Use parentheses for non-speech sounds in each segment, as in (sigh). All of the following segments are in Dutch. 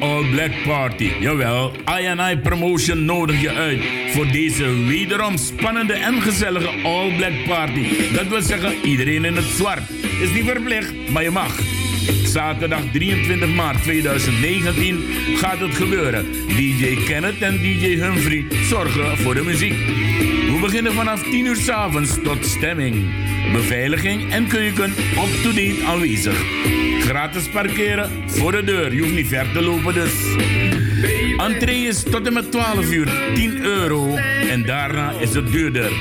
All Black Party. Jawel, I Promotion nodig je uit voor deze wederom spannende en gezellige All Black Party. Dat wil zeggen, iedereen in het zwart. Is niet verplicht, maar je mag. Zaterdag 23 maart 2019 gaat het gebeuren. DJ Kenneth en DJ Humphrey zorgen voor de muziek. We beginnen vanaf 10 uur s avonds tot stemming. Beveiliging en keuken up-to-date aanwezig. Gratis parkeren voor de deur. Je hoeft niet ver te lopen dus. Entree is tot en met 12 uur 10 euro en daarna is het duurder.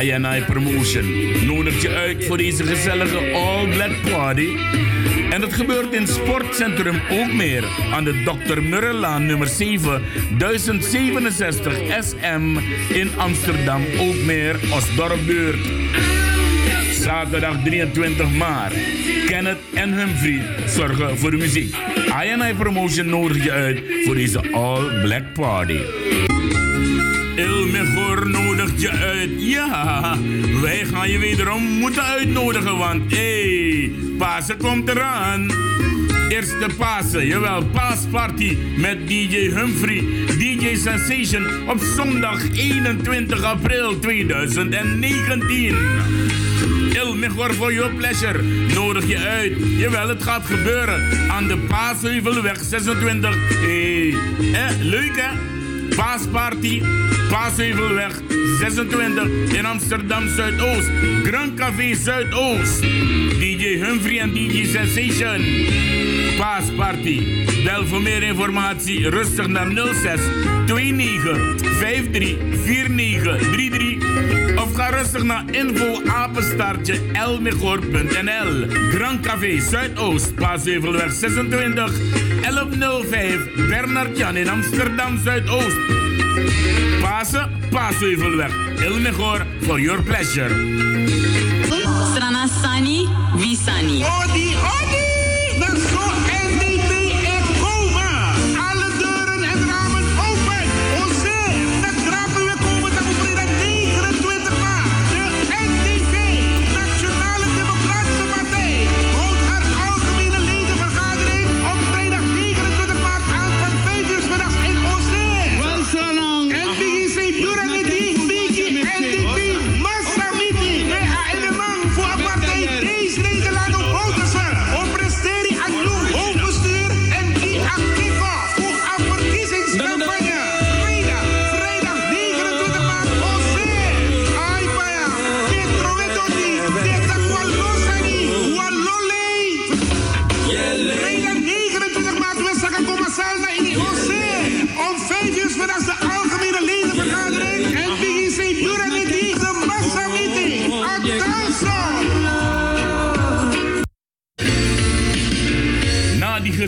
INI Promotion nodigt je uit voor deze gezellige All Black Party. En dat gebeurt in Sportcentrum ook meer aan de Dr. Murrelaan nummer 7 1067 SM in Amsterdam ook meer Osdorpbuurt. Zaterdag 23 maart. Kenneth en Humphrey zorgen voor de muziek. INI Promotion nodig je uit voor deze All Black Party. Il Mejor nodigt je uit. Ja, wij gaan je wederom moeten uitnodigen, want hé, hey, Pasen komt eraan. Eerste Pasen, jawel, paasparty met DJ Humphrey, DJ Sensation op zondag 21 april 2019. Il Mejor for your pleasure nodig je uit. Jawel, het gaat gebeuren aan de Paasheuvelweg 26. Hé, hey. eh, leuk hè? Paasparty, Paasheuvelweg 26 in Amsterdam Zuidoost. Grand Café Zuidoost. DJ Humphrey en DJ Sensation. Paasparty. Bel voor meer informatie rustig naar 06 29 53 49 33 of ga rustig naar info apenstaartje elmegor.nl. Grand Café Zuidoost, Paasheuvelweg 26 1105 Bernard Jan in Amsterdam Zuidoost. Pasen, Paasheuvelweg. Elmegor for your pleasure. Strana Sani, Visani. Odi, odi! Dat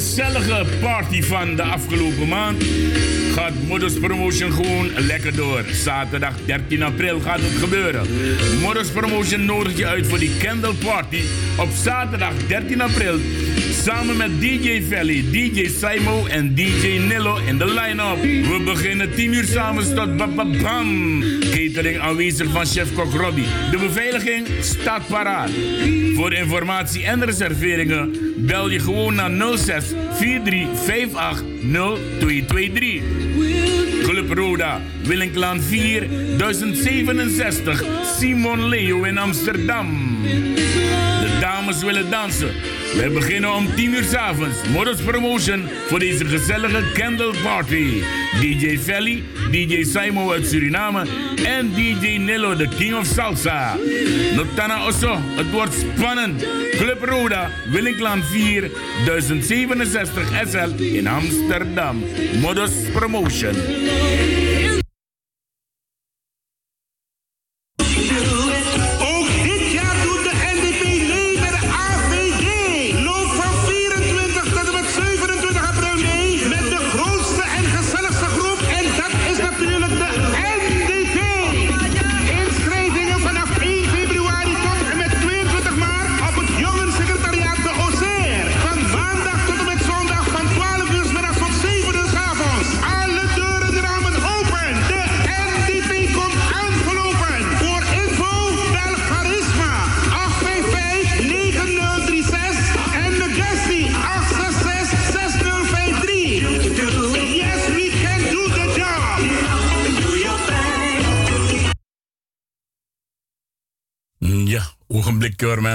gezellige party van de afgelopen maand gaat Modus Promotion gewoon lekker door. Zaterdag 13 april gaat het gebeuren. Modus Promotion nodigt je uit voor die Candle Party op zaterdag 13 april. Samen met DJ Valley, DJ Simo en DJ Nillo in de line-up. We beginnen 10 uur samen tot bam bam bam. Catering aanwezig van chef-kok Robbie. De beveiliging staat paraat. Voor informatie en reserveringen bel je gewoon naar 06 4358 0223. Club Roda, Willinklaan 4, 1067, Simon Leo in Amsterdam. Dames willen dansen. Wij beginnen om 10 uur s avonds. Modus Promotion voor deze gezellige candle party. DJ Felly, DJ Simo uit Suriname en DJ Nilo, de king of salsa. Notana Osso, het wordt spannend. Club Roda, Willinklaan 4, 1067 SL in Amsterdam. Modus Promotion.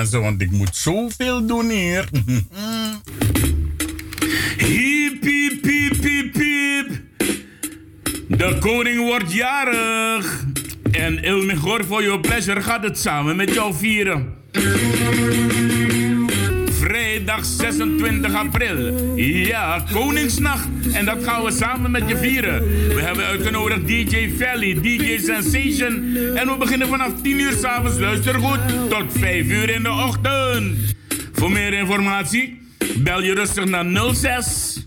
Want ik moet zoveel doen hier. Hiep, hiep, hiep, hiep. De koning wordt jarig. En Il Mejor for Your Pleasure gaat het samen met jou vieren. Vrijdag 26 april. Ja, Koningsnacht. En dat gaan we samen met je vieren. We hebben uitgenodigd DJ Valley, DJ Sensation. En we beginnen vanaf 10 uur s'avonds, luister goed, tot 5 uur in de ochtend. Voor meer informatie, bel je rustig naar 06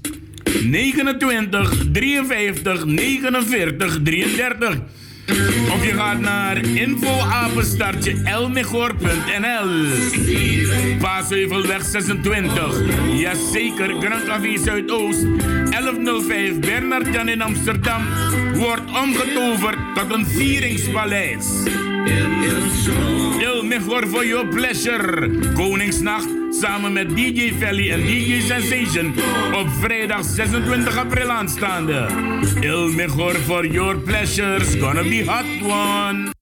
29 53 49 33. Of je gaat naar infoapenstartje elmegor.nl. Paasheuvelweg 26. Jazeker, Grand Café Zuidoost. 1105 Bernard Jan in Amsterdam. Wordt omgetoverd tot een vieringspaleis. Mejor for your pleasure. Koningsnacht samen met DJ Valley en DJ Sensation op vrijdag 26 april aanstaande. Il Mejor for your pleasures, gonna be hot one.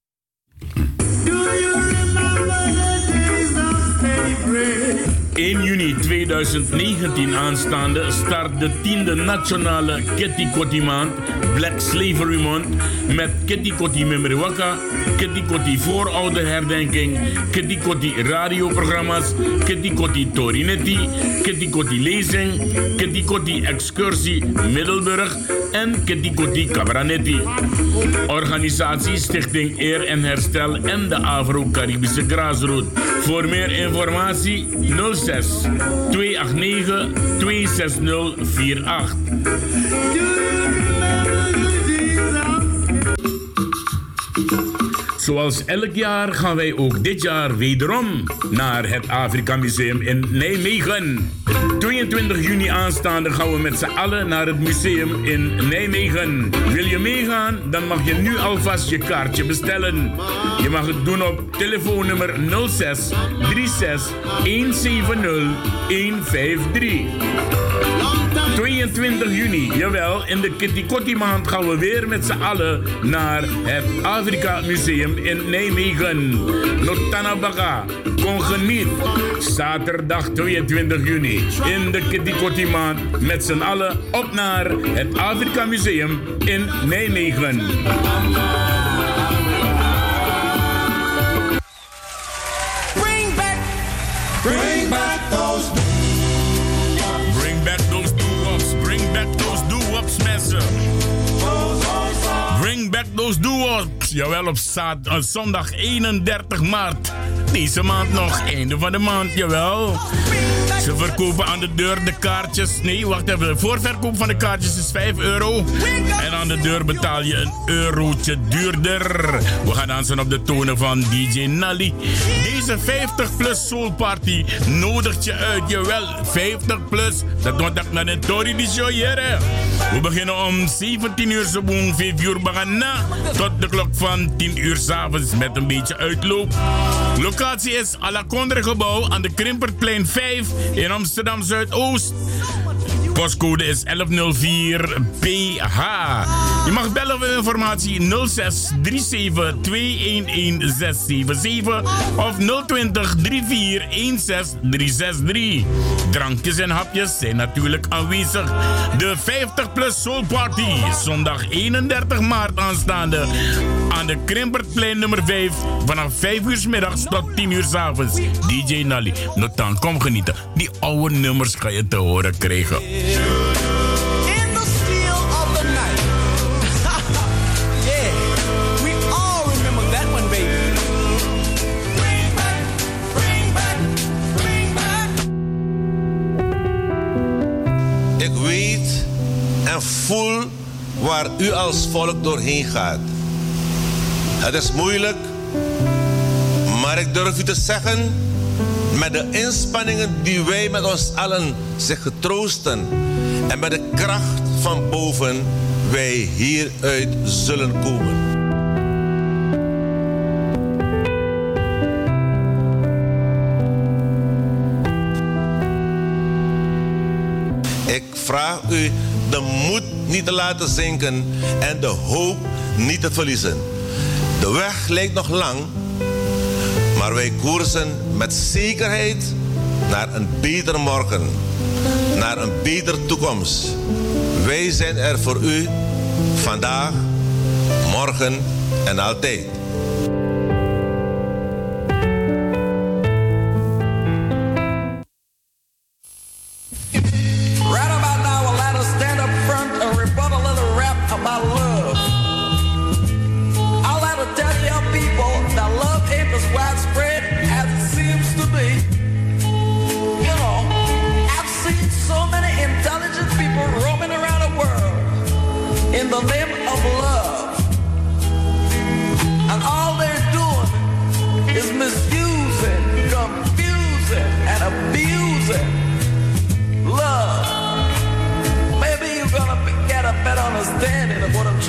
1 juni 2019 aanstaande start de tiende nationale Kitty maand, Black Slavery Month, met Kitty Kotti Memoriwaka, Kitty Kotti voorouderherdenking, Kitty Kotti radioprogramma's, Kitty Kotti Torinetti, Kitty Kotti lezing, Kitty Kotti excursie Middelburg en Kitty Kotti Cabranetti. Organisatie Stichting Eer en Herstel en de Afro-Caribische Graasroute. Voor meer informatie 06 289 26048. Zoals elk jaar gaan wij ook dit jaar wederom naar het Afrika Museum in Nijmegen. 22 juni aanstaande gaan we met z'n allen naar het museum in Nijmegen. Wil je meegaan? Dan mag je nu alvast je kaartje bestellen. Je mag het doen op telefoonnummer 06 36 170 153. 22 juni, jawel, in de Kitty Kotti maand gaan we weer met z'n allen naar het Afrika Museum in Nijmegen. Notanabaga, kon geniet. Zaterdag 22 juni in de Kitty Kotti maand met z'n allen op naar het Afrika Museum in Nijmegen. Bring back those Jawel, op zaad, uh, zondag 31 maart. Deze maand nog, einde van de maand, jawel. Ze verkopen aan de deur de kaartjes. Nee, wacht even. De voorverkoop van de kaartjes is 5 euro. En aan de deur betaal je een eurotje duurder. We gaan dansen op de tonen van DJ Nally. Deze 50 plus soul party nodigt je uit. Jawel, 50 plus. Dat wordt ook naar de Tori di Show. We beginnen om 17 uur zo boem, 5 uur bagana. Tot de klok van 10 uur s'avonds met een beetje uitloop. Locatie is Alakondre gebouw aan de Krimpertplein 5 in Amsterdam Zuidoost. Postcode is 1104 PH. Je mag bellen voor informatie 06 37 211 677 of 020 34 16 363. Drankjes en hapjes zijn natuurlijk aanwezig. De 50 plus Soul Party, zondag 31 maart aanstaande aan de Krimpertplein nummer 5 vanaf 5 uur middags tot 10 uur 's avonds. DJ Nally, Notan, kom genieten. Die oude nummers ga je te horen krijgen. Ik weet en voel waar u als volk doorheen gaat. Het is moeilijk, maar ik durf u te zeggen, met de inspanningen die wij met ons allen zich getroosten en met de kracht van boven wij hieruit zullen komen. Ik vraag u de moed niet te laten zinken en de hoop niet te verliezen. De weg lijkt nog lang, maar wij koersen met zekerheid naar een beter morgen, naar een betere toekomst. Wij zijn er voor u vandaag, morgen en altijd.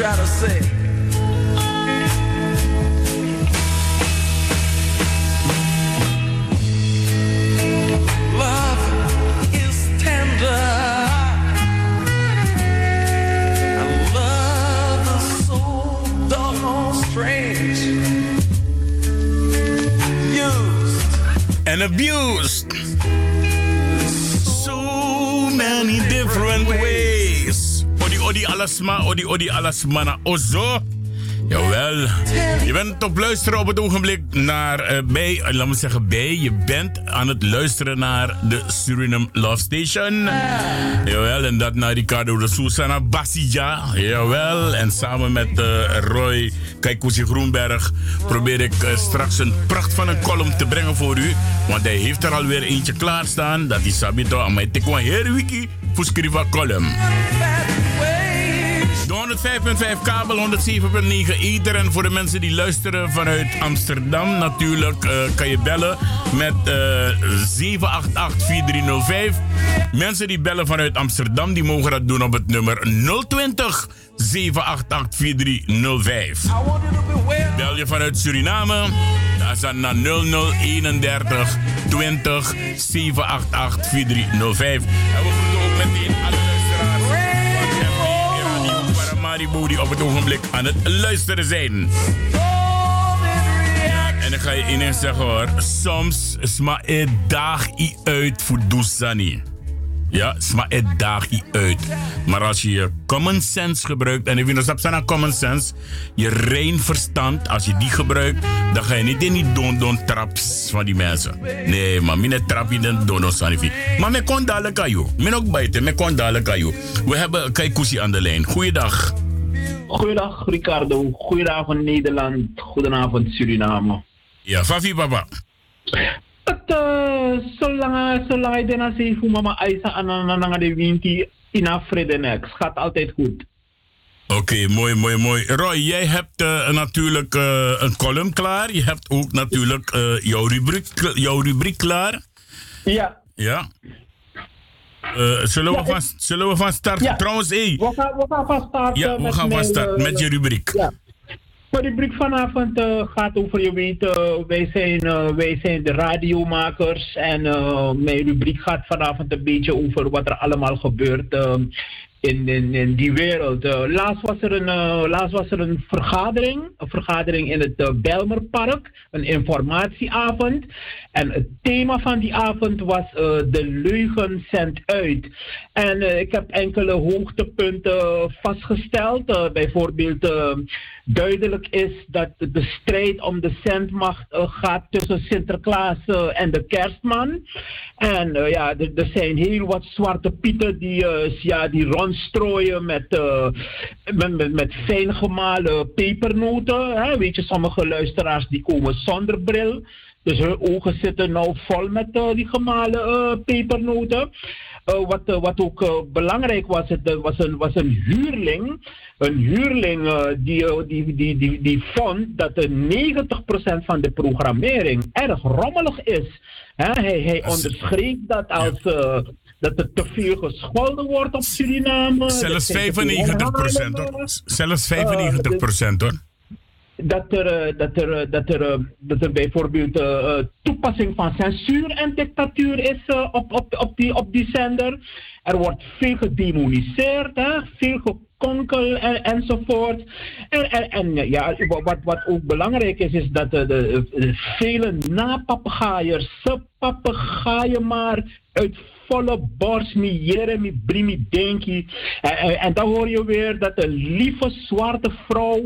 Of what I'm trying to say. Alasma, odi odi alasmana ozo. Jawel. Je bent op luisteren op het ogenblik naar eh, bij, eh, laat me zeggen bij. Je bent aan het luisteren naar de Suriname Love Station. Jawel, en dat naar Ricardo de Susana Basija. Jawel, en samen met eh, Roy Kaikousi Groenberg probeer ik straks een pracht van een column te brengen voor u. Want hij heeft er alweer eentje klaarstaan. Dat is Sabito. Maar ik hele wiki voor column. De 105.5 kabel, 107.9 ether. En voor de mensen die luisteren vanuit Amsterdam, natuurlijk eh, kan je bellen met eh 788-4305. Mensen die bellen vanuit Amsterdam, die mogen dat doen op het nummer 020 788-4305. Bel je vanuit Suriname, dan is dat naar 0031 20 788 4305. En we groeten ook meteen Paramaribo die op het ogenblik aan het luisteren zijn. En dan ga je ineens zeggen hoor, soms sma het dag i uit voor Doesani. Ja, sma het dag i uit. Maar als je je common sense gebruikt, en ik vind dat zijn common sense, je rein verstand, als je die gebruikt, dan ga je niet in die don don traps van die mensen. Nee, maar mijn trap in de don don sanifi. Maar me kon dadelijk aan jou. Me ook buiten, me kon dadelijk aan jou. We hebben Kaikousi aan de lijn. Goeiedag. Goedendag Ricardo, goedenavond Nederland, goedenavond Suriname. Ja, Fafi papa. Het, uh, zolang, zolang je daarna zegt hoe mama Aisa aan aan de winti in Afredenex, gaat altijd goed. Oké, mooi, mooi, mooi. Roy, jij hebt eh, natuurlijk eh, een column klaar. Je hebt ook natuurlijk eh, jouw, rubriek, jouw rubriek klaar. Ja. Ja. Eh, zullen, we van, zullen we van start? Ja. Trouwens, hé. We gaan, we gaan van start. Ja, eh, we met gaan van start eh, met je rubriek. Ja. Mijn rubriek vanavond gaat over, je weet, wij, zijn, wij zijn de radiomakers. En mijn rubriek gaat vanavond een beetje over wat er allemaal gebeurt eh, in, in, die wereld. Eh, laatst, was er een, eh, laatst was er een vergadering, een vergadering in het uh, Belmerpark, een informatieavond. En het thema van die avond was eh, de leugen zendt uit. En eh, ik heb enkele hoogtepunten vastgesteld. Eh, bijvoorbeeld eh, duidelijk is dat de strijd om de zendmacht eh, gaat tussen Sinterklaas eh, en de kerstman. En eh, ja, er, zijn heel wat zwarte pieten die, ja, die rondstrooien met, met, met, met fijn gemalen pepernoten. Hè? Weet je, sommige luisteraars die komen zonder bril. Dus hun ogen zitten nou vol met die gemalen pepernoten. Eh, wat, eh, wat ook eh, belangrijk was, het was, een, was een huurling. Een huurling die, die, die, die, die vond dat de 90% van de programmering erg rommelig is. Hij hij onderschreef dat als dat er te veel gescholden wordt op Suriname. Zelfs Dat zijn te veel 95 procent hoor. Zelfs 95 procent hoor. Dat er, eh, dat er, eh, dat er, eh, dat er bijvoorbeeld eh, toepassing van censuur en dictatuur is op, op, op, die, op die zender. Er wordt veel gedemoniseerd, hè? veel gekonkel en, enzovoort. En, en, en ja, wat, wat ook belangrijk is, is dat de, de, de vele napapegaaiers, papegaaien maar uit volle borst, mi jere, mi brimi denki. En, en, en dan hoor je weer dat een lieve zwarte vrouw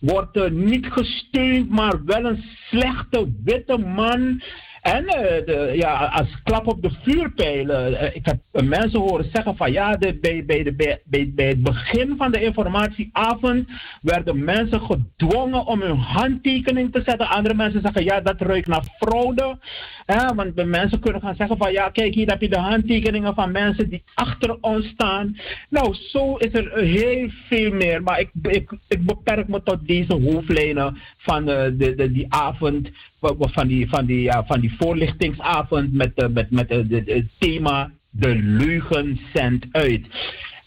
wordt niet gesteund, maar wel een slechte witte man. En uh, de, ja, als klap op de vuurpijlen. Uh, ik heb mensen horen zeggen van ja, de, bij, bij, de, bij, bij, het begin van de informatieavond werden mensen gedwongen om hun handtekening te zetten. Andere mensen zeggen ja, dat ruikt naar fraude. Ja, want de mensen kunnen gaan zeggen van ja, kijk hier heb je de handtekeningen van mensen die achter ons staan. Nou, zo is er heel veel meer. Maar ik, ik, ik beperk me tot deze hoofdlijnen van de, de, die avond, van die, van die, ja, van die voorlichtingsavond met, uh, met, met het thema De leugen zendt uit.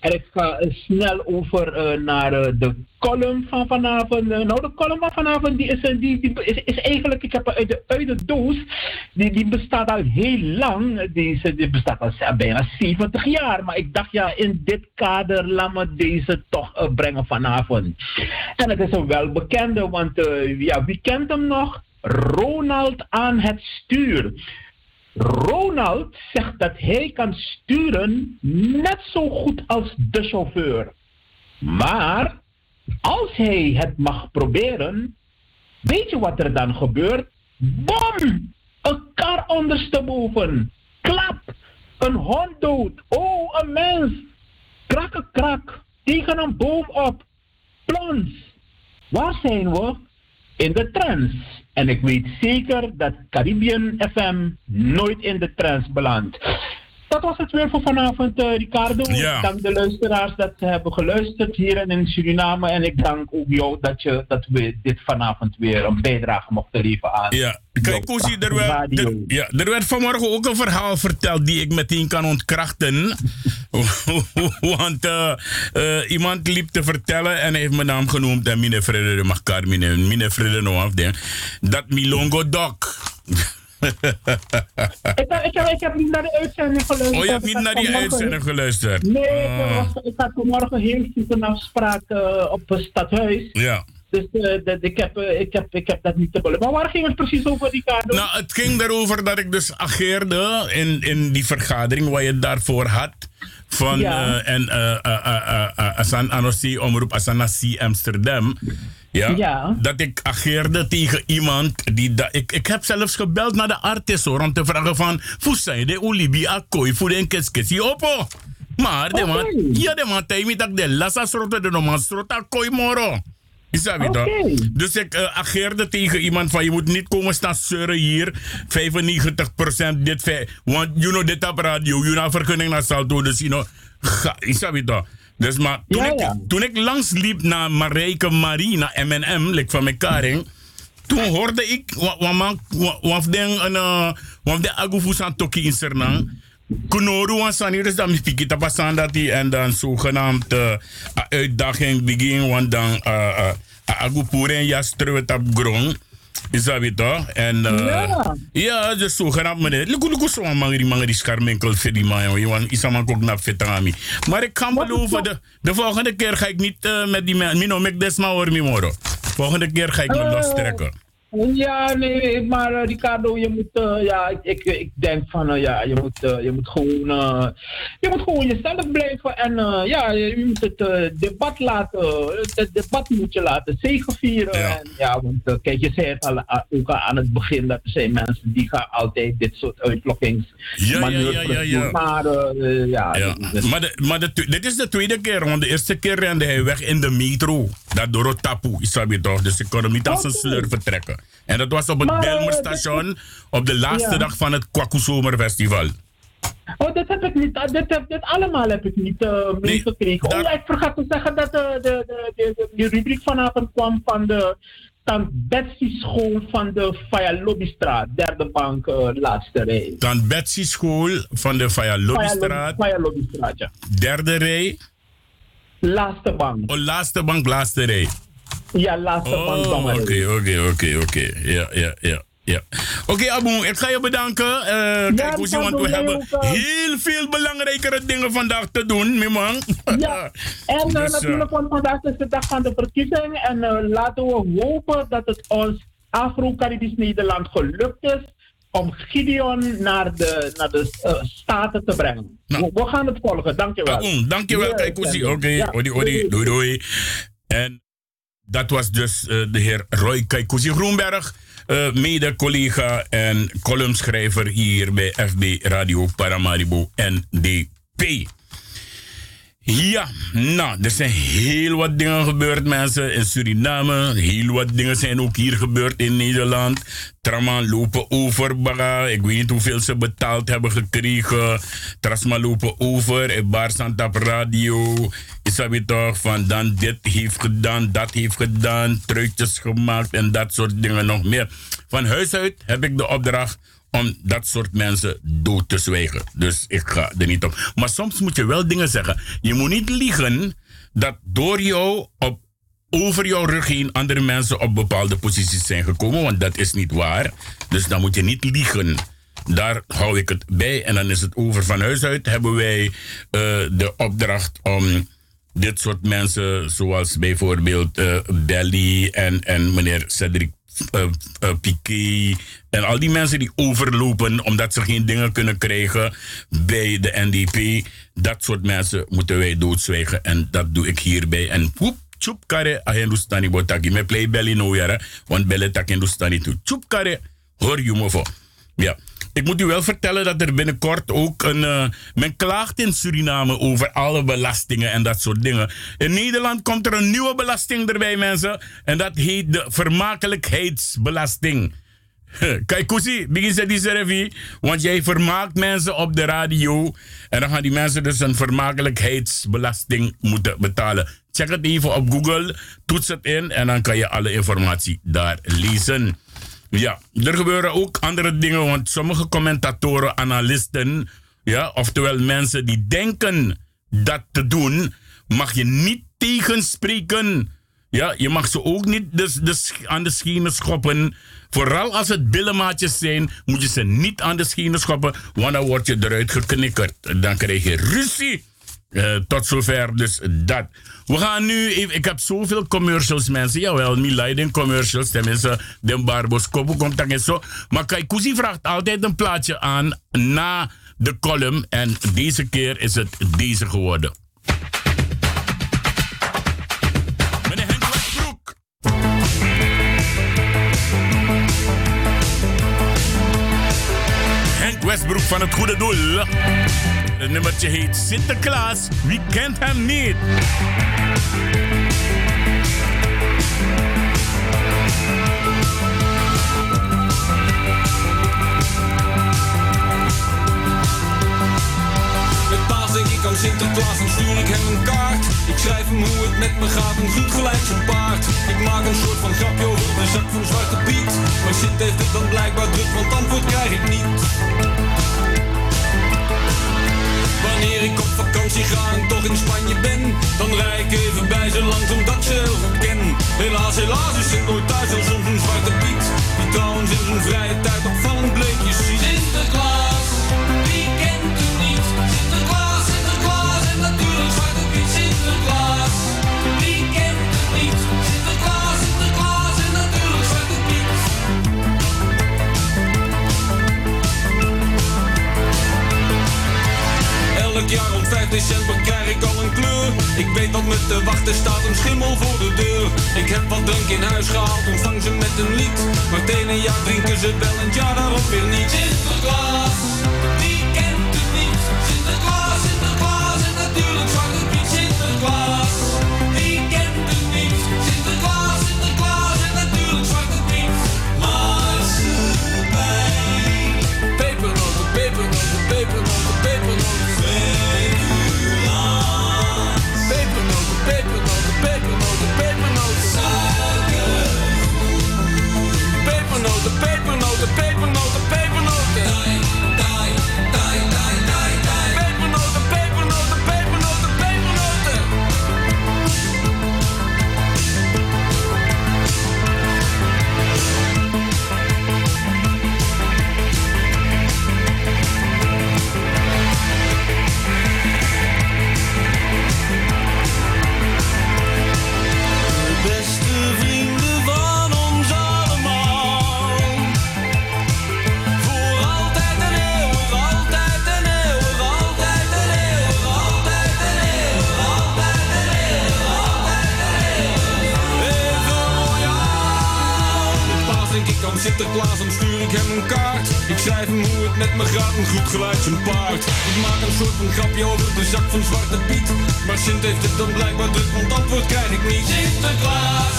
En ik ga snel over naar de column van vanavond. nou, de column van vanavond die is, die, is, is, eigenlijk, ik heb uit de, uit de doos, die, die bestaat al heel lang. Die, die bestaat al bijna 70 jaar. Maar ik dacht, ja, in dit kader laat me deze toch brengen vanavond. En het is een welbekende, want ja, wie kent hem nog? Ronald aan het stuur. Ronald zegt dat hij kan sturen net zo goed als de chauffeur. Maar als hij het mag proberen, weet je wat er dan gebeurt? Bom! Een kar ondersteboven. Klap! Een hond dood. Oh, een mens. Krakke krak. Tegen een boom op. Plons. Waar zijn we? In de trance. En ik weet zeker dat Caribbean FM nooit in de trance belandt. Dat was het weer voor vanavond, uh, Ricardo. Ja. Ik dank de luisteraars dat ze hebben geluisterd hier en in Suriname. En ik dank ook jou dat, je, dat we dit vanavond weer een bijdrage mochten leveren aan. Ja, kijk, Koesie, er, werd, er, ja, er werd vanmorgen ook een verhaal verteld die ik meteen kan ontkrachten. (laughs) Want uh, uh, iemand liep te vertellen en hij heeft mijn naam genoemd. En mine vrede mag kar, mine, mine vrede no afding. Dat Milongo Doc. (laughs) ik, heb, ik, heb, ik heb niet naar de uitzending geluisterd. Oh, je hebt niet naar die uitzending geluisterd? Nee, ik, was, ik had vanmorgen heel veel een afspraak uh, op het stadhuis. Ja. Dus uh, de, ik, heb, ik, heb, ik heb dat niet te bullen. Maar waar ging het precies over, Ricardo? Nou, het ging erover dat ik dus ageerde in, in die vergadering waar je het daarvoor had. Van ja. en Asan Anossi Omroep Asanasi Amsterdam. Ja, ja, Dat ik ageerde tegen iemand die. Da ik, ik heb zelfs gebeld naar de artist hoor, om te vragen van. Fusai de Ulibi Akoi voor een keskesi opo. Maar de man. Okay. Ja, de man tijd dat de lassa srotte de noman srotte Akoi moro. Is dat okay. Dus ik uh, ageerde tegen iemand van je moet niet komen staan zeuren hier. 95% dit. Want you know dit op radio. You know vergunning naar Salto. Dus you know. Ga, is dat toch? Dus maar toen, ja, ik, ja. toen ik langs liep naar Marijke Marie, naar M&M, like van mijn karing. Toen hoorde ik, wat den wat de agufusan toki in Sernang. Kunoru was aan hier, dus dan piki tapasan dat die en dan zogenaamd uh, uitdaging begin, want dan uh, uh, agupure en jas terug op grond. Is dat weer toch? En uh, ja, ja dus zogenaamd meneer. Luku luku zo man mangri mangri skarmenkel voor man, joh. Want is allemaal ook naar vetami. Maar ik kan beloven, de, de volgende keer ga ik niet uh, met die man. Mino, mek desma hoor, mi moro. Volgende keer ga ik me lostrekken. Ja, nee, maar uh, Ricardo, je moet, uh, ja, ik, ik, denk van, uh, ja, je moet, je moet gewoon, je moet gewoon jezelf blijven en ja, je moet het debat laten, het debat moet je laten zegevieren. Ja. En, ja, want kijk, je zei het al, ook al aan het begin, dat er zijn mensen die gaan altijd dit soort uitlokkings ja, ja, ja, ja, ja. Maar, ja, ja. Dus, maar, de, maar de, dit is de tweede keer, want de eerste keer rende hij weg in de metro. Dat door het tapu, is dat toch? Dus ik kon hem niet als een sleur vertrekken. En dat was op het Belmerstation op de laatste ja. dag van het Kwaku Zomerfestival. Oh, dat heb ik niet. Dit, dit, dit allemaal heb ik niet uh, meegekregen. Nee, oh, ik vergat te zeggen dat de, de, de, de, de rubriek vanavond kwam van de Tant Betsy School van de Faya Lobbystraat, derde bank, uh, laatste rij. Tant Betsy School van de Faya Lobbystraat, Faya Lobbystraat, ja. derde rij. Laatste bank. Oh, laatste bank, laatste rij. Ja, laatste Oh, oké, oké, oké, oké. Ja, ja, ja. Ja. Oké, Abu, ik ga je bedanken. Eh kijk, want we hebben heel veel belangrijkere dingen vandaag te doen, mijn man. Ja, (laughs) en eh, Dus, eh, natuurlijk, want vandaag is de dag van de verkiezing. En laten we hopen dat het ons Afro-Caribisch Nederland gelukt is om Gideon naar de, naar de Staten te brengen. Nou. we, we gaan het volgen, dankjewel. Abu, dankjewel, Ja, kijk. Oké, Ja, odi, odi, doei, doei. En dat was dus eh, de heer Roy Kaikousi Groenberg, eh, mede-collega en columnschrijver hier bij FB Radio Paramaribo NDP. Ja, nou, er zijn heel wat dingen gebeurd, mensen, in Suriname. Heel wat dingen zijn ook hier gebeurd in Nederland. Traman lopen over, baga. Ik weet niet hoeveel ze betaald hebben gekregen. Trasma lopen over. Bar Santa op radio. Is dat weer toch van dan dit heeft gedaan, dat heeft gedaan. Truitjes gemaakt en dat soort dingen nog meer. Van huis uit heb ik de opdracht om dat soort mensen dood te zwijgen. Dus ik ga er niet op. Maar soms moet je wel dingen zeggen. Je moet niet liegen dat door jou op over jouw rug heen andere mensen op bepaalde posities zijn gekomen, want dat is niet waar. Dus dan moet je niet liegen. Daar hou ik het bij en dan is het over. Van huis uit hebben wij eh, de opdracht om dit soort mensen, zoals bijvoorbeeld eh, Belly en, en meneer Cedric Piquet en al die mensen die overlopen omdat ze geen dingen kunnen krijgen bij de NDP, dat soort mensen moeten wij doodzwijgen en dat doe ik hierbij. En poep, chup kare a Hindustani botaki. Me play belly no want belly tak Hindustani toe. Chup kare, hoor je me voor. Ja. Ik moet u wel vertellen dat er binnenkort ook een. eh, men klaagt in Suriname over alle belastingen en dat soort dingen. In Nederland komt er een nieuwe belasting erbij, mensen. En dat heet de vermakelijkheidsbelasting. (laughs) Kijk, Koesie, begin ze die servi. Want jij vermaakt mensen op de radio. En dan gaan die mensen dus een vermakelijkheidsbelasting moeten betalen. Check het even op Google, toets het in en dan kan je alle informatie daar lezen. Ja, er gebeuren ook andere dingen, want sommige commentatoren, analisten, ja, oftewel mensen die denken dat te doen, mag je niet tegenspreken. Ja, je mag ze ook niet aan de schenen schoppen. Vooral als het billenmaatjes zijn, moet je ze niet aan de schenen schoppen, want dan word je eruit geknikkerd. Dan krijg je ruzie. Eh, tot zover dus dat. We gaan nu, ik heb zoveel commercials mensen, jawel, niet leiding commercials, tenminste, de Barbos Kopo komt dan en zo. Maar Kaikousi vraagt altijd een plaatje aan na de column en deze keer is het deze geworden. Westbroek van het Goede Doel. Het nummertje heet Sinterklaas. Wie kent hem niet? Aan Sinterklaas en stuur ik hem een kaart. Ik schrijf hem hoe het met me gaat en goed gelijk zijn paard. Ik maak een soort van grapje over de zak van Zwarte Piet. Maar Sint heeft het dan blijkbaar druk, want antwoord krijg ik niet. Wanneer ik op vakantie ga en toch in Spanje ben, dan rij ik even bij ze langs omdat ze heel goed ken. Helaas, helaas is het nooit thuis als soms een Zwarte Piet. Die trouwens in zijn vrije tijd opvallend bleekjes ziet. Elk jaar om 5 december krijg ik al een kleur. Ik weet dat me te wachten staat een schimmel voor de deur. Ik heb wat drank in huis gehaald, ontvang ze met een lied. Maar het ene jaar drinken ze wel en jaar daarop weer niet. Sinterklaas, wie kent het niet? Sinterklaas, Sinterklaas en natuurlijk Zwarte Piet. Sinterklaas, Sinterklaas, dan stuur ik hem een kaart. Ik schrijf hem hoe het met me gaat, een goed geluid zijn paard. Ik maak een soort van grapje over de zak van Zwarte Piet. Maar Sint heeft het dan blijkbaar druk, want antwoord krijg ik niet. Sinterklaas,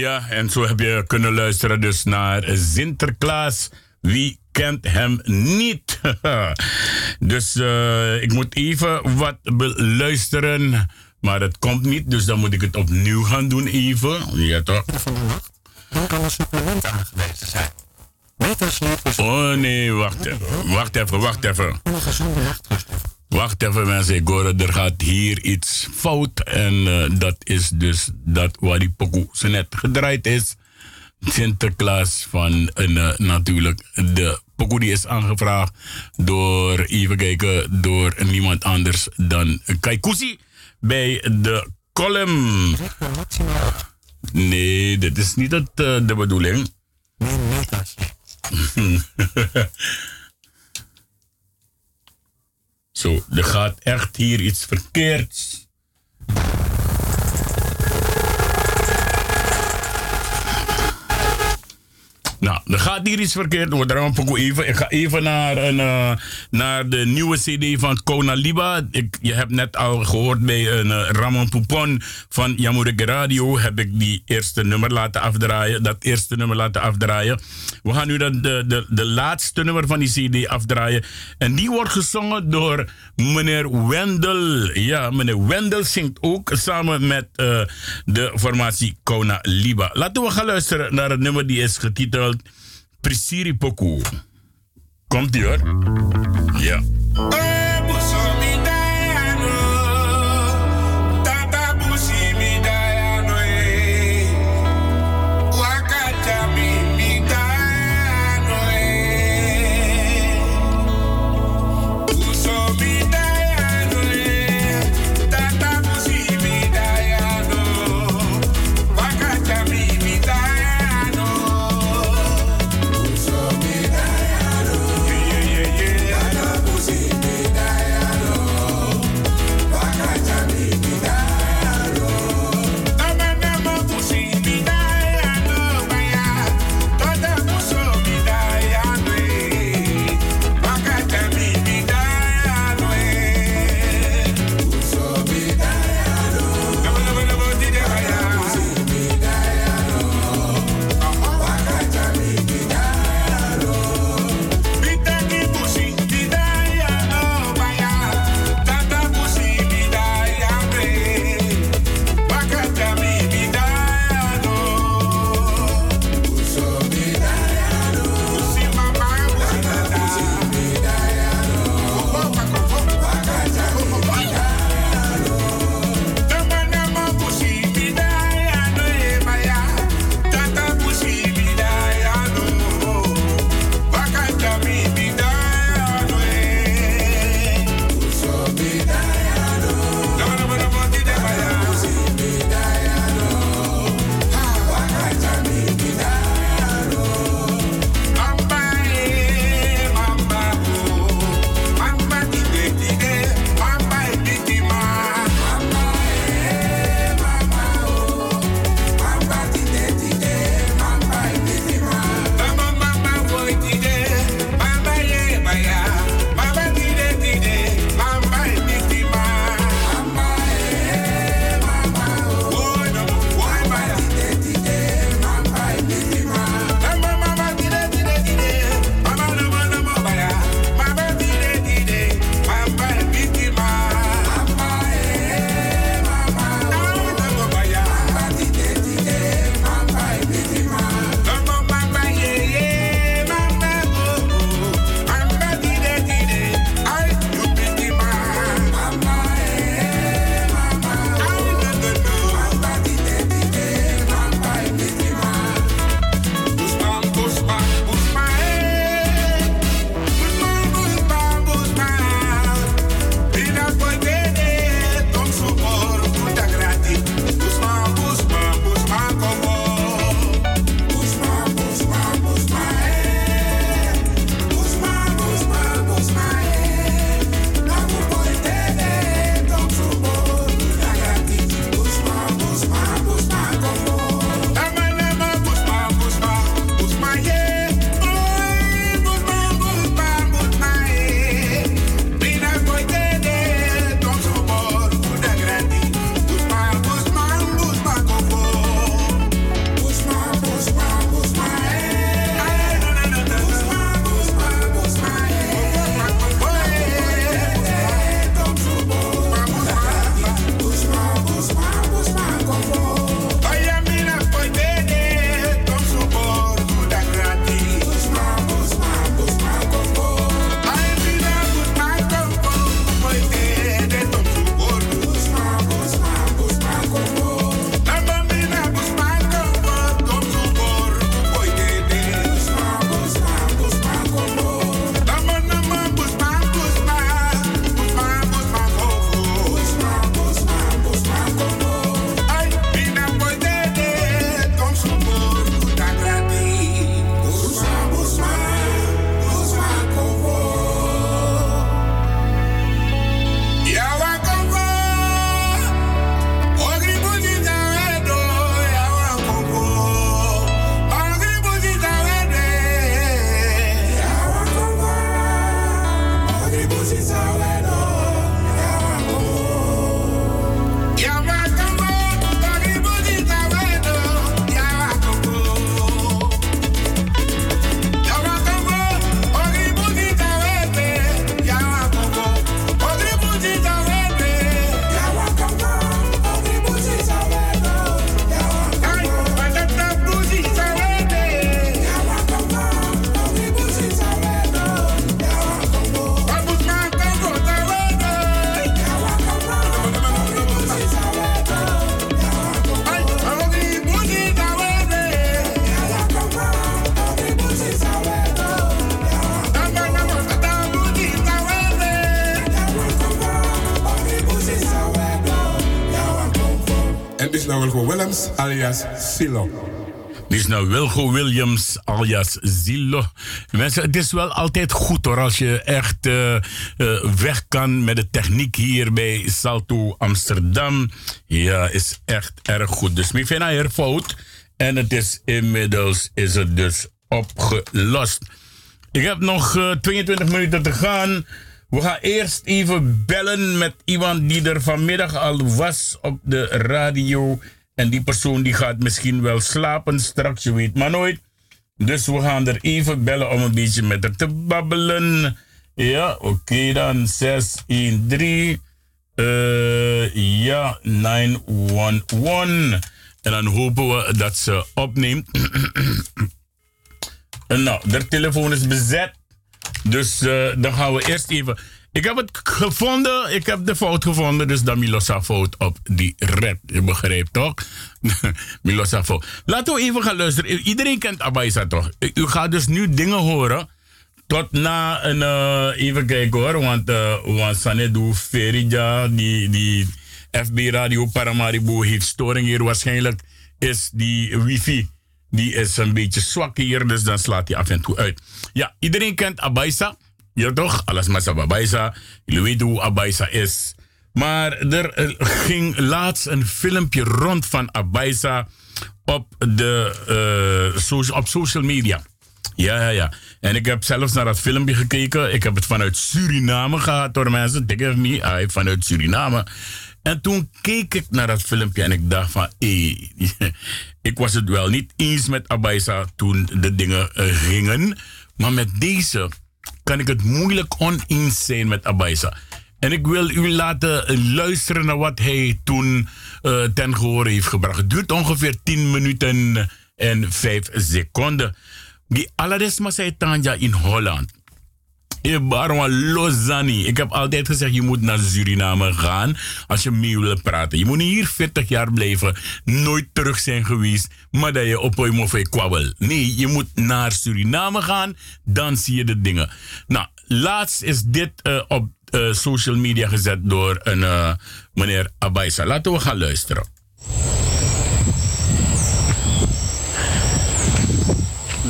Ja, en zo heb je kunnen luisteren dus naar Sinterklaas. Wie kent hem niet? (laughs) dus eh, ik moet even wat beluisteren. Maar het komt niet, dus dan moet ik het opnieuw gaan doen even. Ja toch? Dan kan een supplement aangewezen zijn. Oh nee, wacht even. Wacht even, wacht even. een gezonde nachtrust. Wacht even mensen, ik hoor er gaat hier iets fout. En eh, dat is dus dat waar die pokoe zo net gedraaid is. Sinterklaas van een, eh, natuurlijk de pokoe die is aangevraagd door, even kijken, door niemand anders dan Kaikousi bij de column. Nee, dit is niet het, eh, de bedoeling. meer meters. (laughs) Zo, er gaat echt hier iets verkeerds. Nou, er gaat hier iets verkeerd. Een even. Ik ga even naar, een, eh, naar de nieuwe CD van Kona Liba. Ik, je hebt net al gehoord bij een eh, Ramon Poupon van Jamureke Radio. Heb ik die eerste nummer laten afdraaien. Dat eerste nummer laten afdraaien. We gaan nu de, de, de, de laatste nummer van die CD afdraaien. En die wordt gezongen door meneer Wendel. Ja, meneer Wendel zingt ook samen met eh, de formatie Kona Liba. Laten we gaan luisteren naar het nummer die is getiteld Prisiri Poku. Komt ie hoor. Ja. Alias Silo. Dit is nou Wilgo Williams alias Zillo. Mensen, het is wel altijd goed hoor als je echt eh, eh, weg kan met de techniek hier bij Salto Amsterdam. Ja, is echt erg goed. Dus ik vind hier fout. En het is inmiddels is het dus opgelost. Ik heb nog eh, 22 minuten te gaan. We gaan eerst even bellen met iemand die er vanmiddag al was op de radio. En die persoon die gaat misschien wel slapen straks, je weet maar nooit. Dus we gaan er even bellen om een beetje met haar te babbelen. Ja, oké dan. 613. eh ja, 911. En dan hopen we dat ze opneemt. (clears throat) Nou, de telefoon is bezet. Dus eh, dan gaan we eerst even. Ik heb het gevonden. Ik heb de fout gevonden. Dus dan Milosa fout op die red. Je begrijpt toch? (laughs) Milosa fout. Laten we even gaan luisteren. Iedereen kent Abaisa toch? U- gaat dus nu dingen horen. Tot na een. eh, even kijken hoor. Want, uh, want Ferija, die, die FB Radio Paramaribo heeft storing hier. Waarschijnlijk is die wifi. Die is een beetje zwak hier, dus dan slaat hij af en toe uit. Ja, iedereen kent Abaisa. Ja toch? Alles met Abaisa. Jullie weten hoe Abaisa is. Maar er ging laatst een filmpje rond van Abaisa op, de, socia- op social media. Ja, ja, ja. En ik heb zelfs naar dat filmpje gekeken. Ik heb het vanuit Suriname gehad door mensen. Of me, hij vanuit Suriname. En toen keek ik naar dat filmpje en ik dacht van... (laughs) Ik was het wel niet eens met Abaisa toen de dingen eh, gingen. Maar met deze kan ik het moeilijk oneens zijn met Abaisa. En ik wil u laten eh, luisteren naar wat hij toen eh, ten gehoor heeft gebracht. Het duurt ongeveer 10 minuten en 5 seconden. Die Aladesma zei Tanja in Holland. Lozani. Ik heb altijd gezegd, je moet naar Suriname gaan als je mee wil praten. Je moet hier 40 jaar blijven, nooit terug zijn geweest, maar dat je op een moffe kwabbel. Nee, je moet naar Suriname gaan, dan zie je de dingen. Nou, laatst is dit eh, op eh, social media gezet door een eh, meneer Abaisa. Laten we gaan luisteren.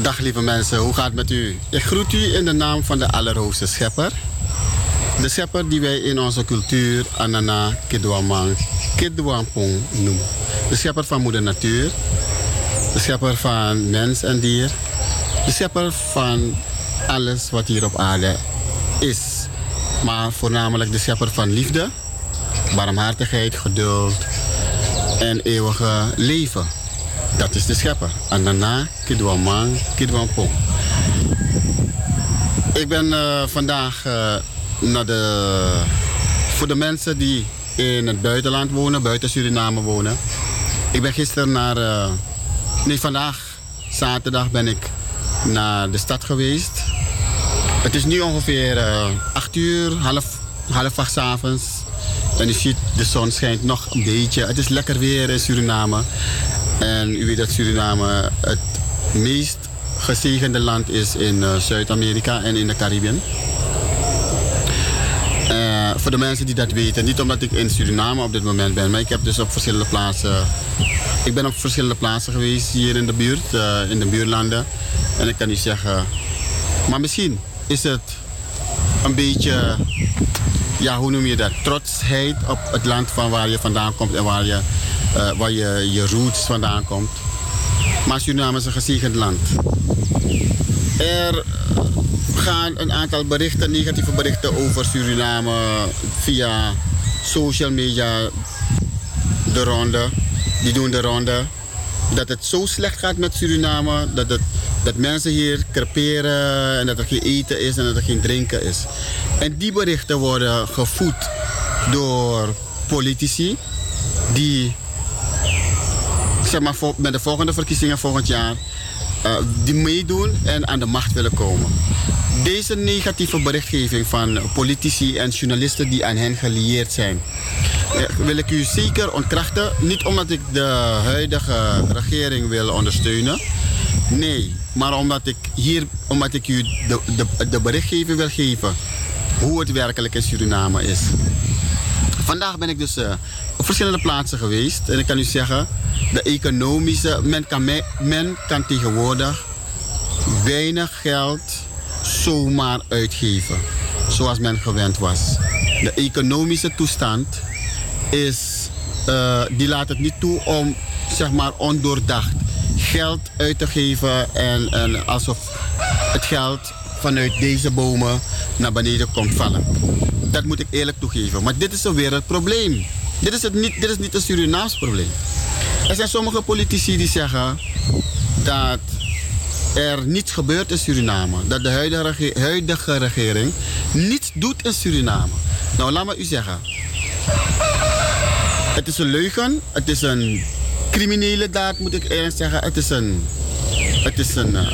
Dag lieve mensen, hoe gaat het met u? Ik groet u in de naam van de Allerhoogste Schepper. De schepper die wij in onze cultuur Anana Kidwamang Kidwampong noemen. De schepper van moeder natuur. De schepper van mens en dier. De schepper van alles wat hier op aarde is. Maar voornamelijk de schepper van liefde, barmhartigheid, geduld en eeuwige leven. Dat is de schepper. Anana, Kidwamang, Kidwampong. Ik ben eh, vandaag eh, naar de. Voor de mensen die in het buitenland wonen, buiten Suriname wonen. Ik ben gisteren naar. eh, nee, vandaag, zaterdag, ben ik naar de stad geweest. Het is nu ongeveer eh 8 uur, half, half acht avonds. En u ziet, de zon schijnt nog een beetje. Het is lekker weer in Suriname. En u weet dat Suriname het meest gezegende land is in eh, Zuid-Amerika en in de Caribbean. Eh, voor de mensen die dat weten, niet omdat ik in Suriname op dit moment ben, maar ik heb dus op verschillende plaatsen. Ik ben op verschillende plaatsen geweest hier in de buurt, eh, in de buurlanden. En ik kan niet zeggen. Maar misschien is het een beetje, ja, hoe noem je dat? Trotsheid op het land van waar je vandaan komt en waar je, eh, waar je, je roots vandaan komt. Maar Suriname is een gezegend land. Er gaan een aantal berichten, negatieve berichten over Suriname via social media de ronde. Die doen de ronde. Dat het zo slecht gaat met Suriname, dat, het, dat mensen hier creperen en dat er geen eten is en dat er geen drinken is. En die berichten worden gevoed door politici die zeg maar, voor- met de volgende verkiezingen volgend jaar eh, die meedoen en aan de macht willen komen. Deze negatieve berichtgeving van politici en journalisten die aan hen gelieerd zijn, eh, wil ik u zeker ontkrachten. Niet omdat ik de huidige regering wil ondersteunen. Nee, maar omdat ik hier, omdat ik u de, de, de berichtgeving wil geven hoe het werkelijk in Suriname is. Vandaag ben ik dus, eh, verschillende plaatsen geweest. En ik kan u zeggen, de economische, men kan, me- men kan tegenwoordig weinig geld zomaar uitgeven. Zoals men gewend was. De economische toestand is, eh, die laat het niet toe om zeg maar ondoordacht geld uit te geven en, en alsof het geld vanuit deze bomen naar beneden komt vallen. Dat moet ik eerlijk toegeven. Maar dit is een wereldprobleem. Dit is, het niet, dit is niet een Surinaams probleem. Er zijn sommige politici die zeggen dat er niets gebeurt in Suriname. Dat de huidige, rege- huidige regering niets doet in Suriname. Nou, laat me u zeggen. Het is een leugen. Het is een criminele daad, moet ik eerlijk zeggen. Het is een... Het is, een, eh,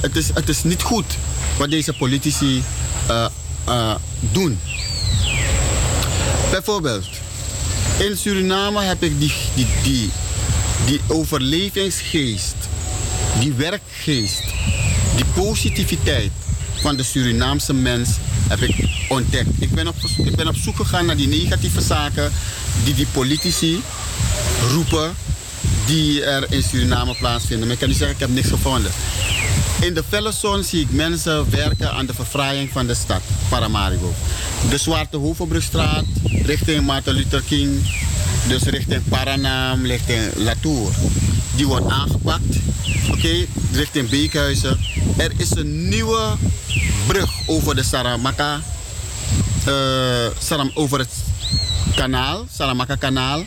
het is, het is niet goed wat deze politici eh, eh, doen. Bijvoorbeeld, in Suriname heb ik die, die, die, die overlevingsgeest, die werkgeest, die positiviteit van de Surinaamse mens heb ik ontdekt. Ik ben op, ik ben op zoek gegaan naar die negatieve zaken die die politici roepen die er in Suriname plaatsvinden. Maar ik kan u zeggen, ik heb niks gevonden. In de felle zie ik mensen werken aan de verfraaiing van de stad, Paramaribo. De Zwarte Hovenbrugstraat richting Martin Luther King, dus richting Paranam, richting Latour. Die wordt aangepakt, oké, richting Beekhuizen. Er is een nieuwe brug over de Saramaka, eh, Saram, over het kanaal, Saramaka kanaal.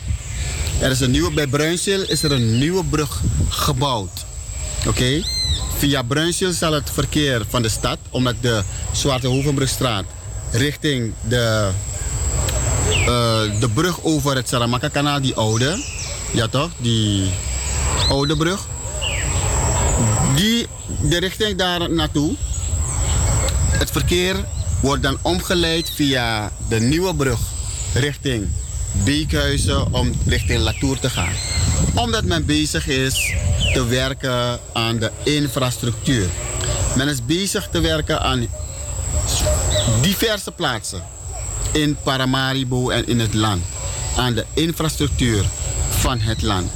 Er is een nieuwe, bij Bruinzeel is er een nieuwe brug gebouwd. Oké? Via Bruinzeel zal het verkeer van de stad, omdat de Zwarte Hovenbrugstraat richting de, eh, de brug over het Saramaka-kanaal, die oude, ja toch, die oude brug, die, de richting daar naartoe, het verkeer wordt dan omgeleid via de nieuwe brug richting Beekhuizen om richting Latour te gaan. Omdat men bezig is te werken aan de infrastructuur. Men is bezig te werken aan diverse plaatsen in Paramaribo en in het land. Aan de infrastructuur van het land.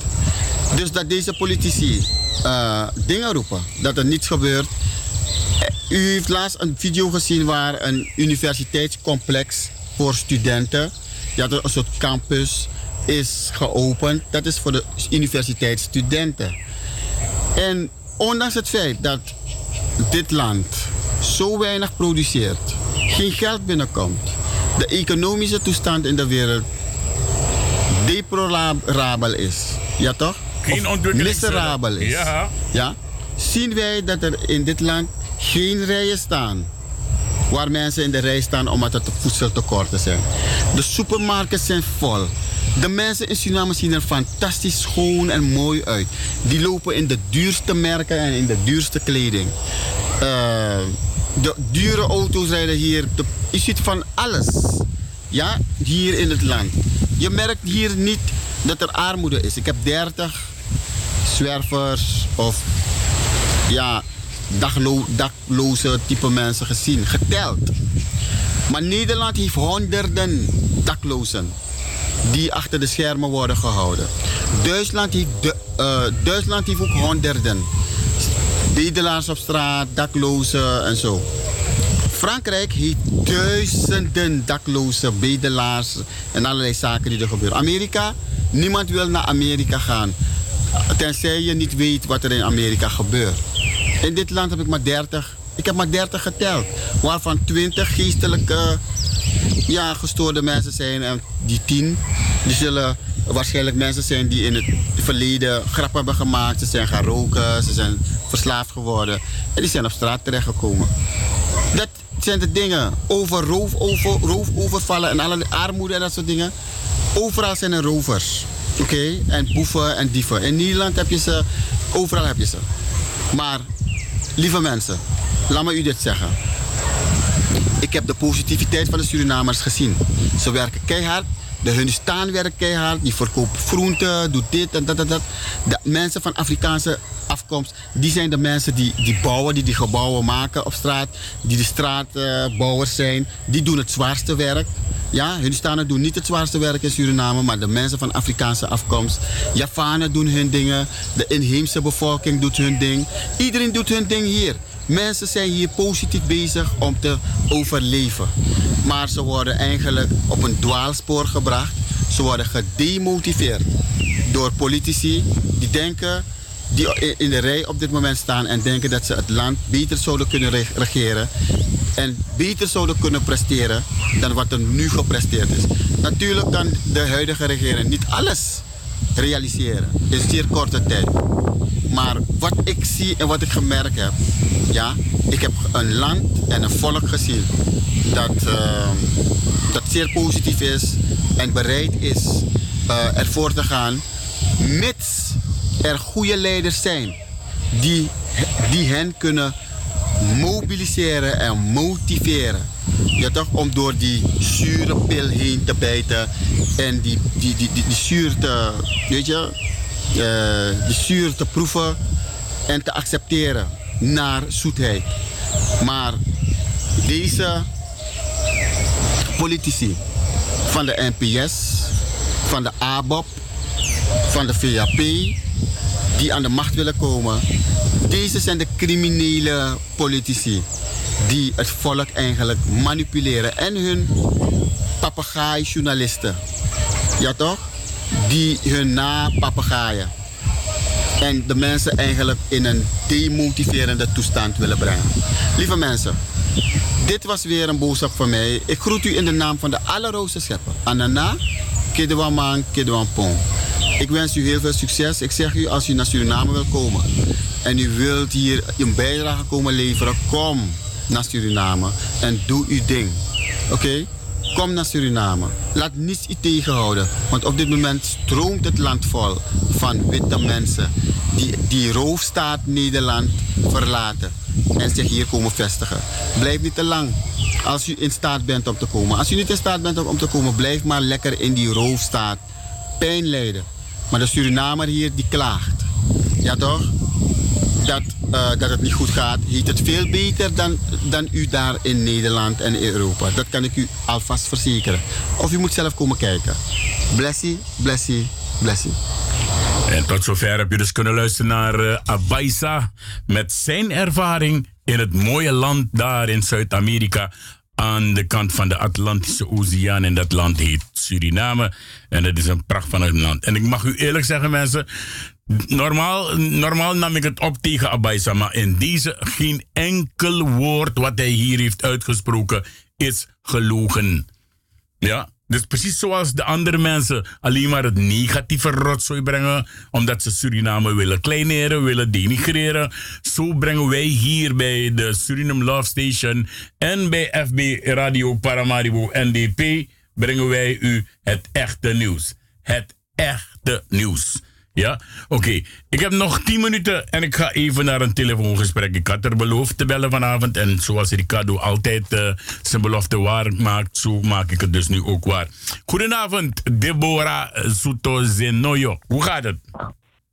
Dus dat deze politici eh, dingen roepen, dat er niets gebeurt. Eh, U heeft laatst een video gezien waar een universiteitscomplex voor studenten, ja, een soort campus, is geopend. Dat is voor de universiteitsstudenten. En ondanks het feit dat dit land zo weinig produceert, geen geld binnenkomt, de economische toestand in de wereld deplorabel is. Ja toch? Geen Of ontwikkeling, miserabel is. Ja. ja. Zien wij dat er in dit land geen rijen staan. Waar mensen in de rij staan omdat het voedseltekorten zijn. De supermarkten zijn vol. De mensen in Suriname zien er fantastisch schoon en mooi uit. Die lopen in de duurste merken en in de duurste kleding. Eh, de dure auto's rijden hier. Je ziet van alles. Ja, hier in het land. Je merkt hier niet dat er armoede is. Ik heb 30 zwervers of ja, dakloze type mensen gezien, geteld. Maar Nederland heeft honderden daklozen die achter de schermen worden gehouden. Duitsland heeft, de, eh, Duitsland heeft ook honderden. Bedelaars op straat, daklozen en zo. Frankrijk heeft duizenden daklozen, bedelaars en allerlei zaken die er gebeuren. Amerika, niemand wil naar Amerika gaan. Tenzij je niet weet wat er in Amerika gebeurt. In dit land heb ik maar 30. Ik heb maar 30 geteld. Waarvan 20 geestelijke ja, gestoorde mensen zijn. En die 10 die zullen waarschijnlijk mensen zijn die in het verleden grappen hebben gemaakt. Ze zijn gaan roken, ze zijn verslaafd geworden. En die zijn op straat terechtgekomen. Dat zijn de dingen. Over roof, over, roof overvallen en allerlei armoede en dat soort dingen. Overal zijn er rovers. Oké? En boeven en dieven. In Nederland heb je ze, overal heb je ze. Maar, lieve mensen, laat me u dit zeggen. Ik heb de positiviteit van de Surinamers gezien. Ze werken keihard. De Hunistaan werkt keihard. Die verkoopt groenten, doet dit en dat en dat. De mensen van Afrikaanse afkomst, die zijn de mensen die, die bouwen, die die gebouwen maken op straat. Die de straatbouwers zijn. Die doen het zwaarste werk. Ja, hun stanen doen niet het zwaarste werk in Suriname, maar de mensen van Afrikaanse afkomst. Javanen doen hun dingen, de inheemse bevolking doet hun ding. Iedereen doet hun ding hier. Mensen zijn hier positief bezig om te overleven. Maar ze worden eigenlijk op een dwaalspoor gebracht. Ze worden gedemotiveerd door politici die denken, die in de rij op dit moment staan en denken dat ze het land beter zouden kunnen re- regeren en beter zouden kunnen presteren dan wat er nu gepresteerd is. Natuurlijk kan de huidige regering niet alles realiseren in zeer korte tijd. Maar wat ik zie en wat ik gemerkt heb, ja, ik heb een land en een volk gezien dat, eh, dat zeer positief is en bereid is eh, ervoor te gaan, mits er goede leiders zijn die, die hen kunnen mobiliseren en motiveren. Ja, toch? Om door die zure pil heen te bijten en die, die, die, die, die zuur te, weet je, eh, die zuur te proeven en te accepteren naar zoetheid. Maar deze politici van de NPS, van de ABOP, van de VAP, die aan de macht willen komen, deze zijn de criminele politici die het volk eigenlijk manipuleren en hun papegaai-journalisten. Ja toch? Die hun na papegaaien. En de mensen eigenlijk in een demotiverende toestand willen brengen. Lieve mensen, dit was weer een boodschap van mij. Ik groet u in de naam van de allerhoogste schepper. Anana, Kedewamang, Kedewampong. Ik wens u heel veel succes. Ik zeg u, als u naar Suriname wilt komen en u wilt hier een bijdrage komen leveren, kom naar Suriname en doe uw ding. Oké? Kom naar Suriname. Laat niets u tegenhouden. Want op dit moment stroomt het land vol van witte mensen die die roofstaat Nederland verlaten en zich hier komen vestigen. Blijf niet te lang als u in staat bent om te komen. Als u niet in staat bent om te komen, blijf maar lekker in die roofstaat. Pijn lijden. Maar de Surinamer hier die klaagt. Ja toch? Dat, eh, dat het niet goed gaat, heet het veel beter dan, dan u daar in Nederland en Europa. Dat kan ik u alvast verzekeren. Of u moet zelf komen kijken. Blessie, blessie, blessie. En tot zover heb je dus kunnen luisteren naar eh, Abaisa met zijn ervaring in het mooie land daar in Zuid-Amerika aan de kant van de Atlantische Oceaan. En dat land heet Suriname. En dat is een pracht van land. En ik mag u eerlijk zeggen, mensen. Normaal, normaal nam ik het op tegen Abaisa, maar in deze geen enkel woord wat hij hier heeft uitgesproken is gelogen. Ja, dus precies zoals de andere mensen alleen maar het negatieve rotzooi brengen, omdat ze Suriname willen kleineren, willen denigreren. Zo brengen wij hier bij de Suriname Love Station en bij FB Radio Paramaribo NDP, brengen wij u het echte nieuws. Het echte nieuws. Ja, oké. Ik heb nog 10 minuten en ik ga even naar een telefoongesprek. Ik had er beloofd te bellen vanavond. En zoals Ricardo altijd eh, zijn belofte waar maakt, zo maak ik het dus nu ook waar. Goedenavond, Deborah Zenoyo. Hoe gaat het?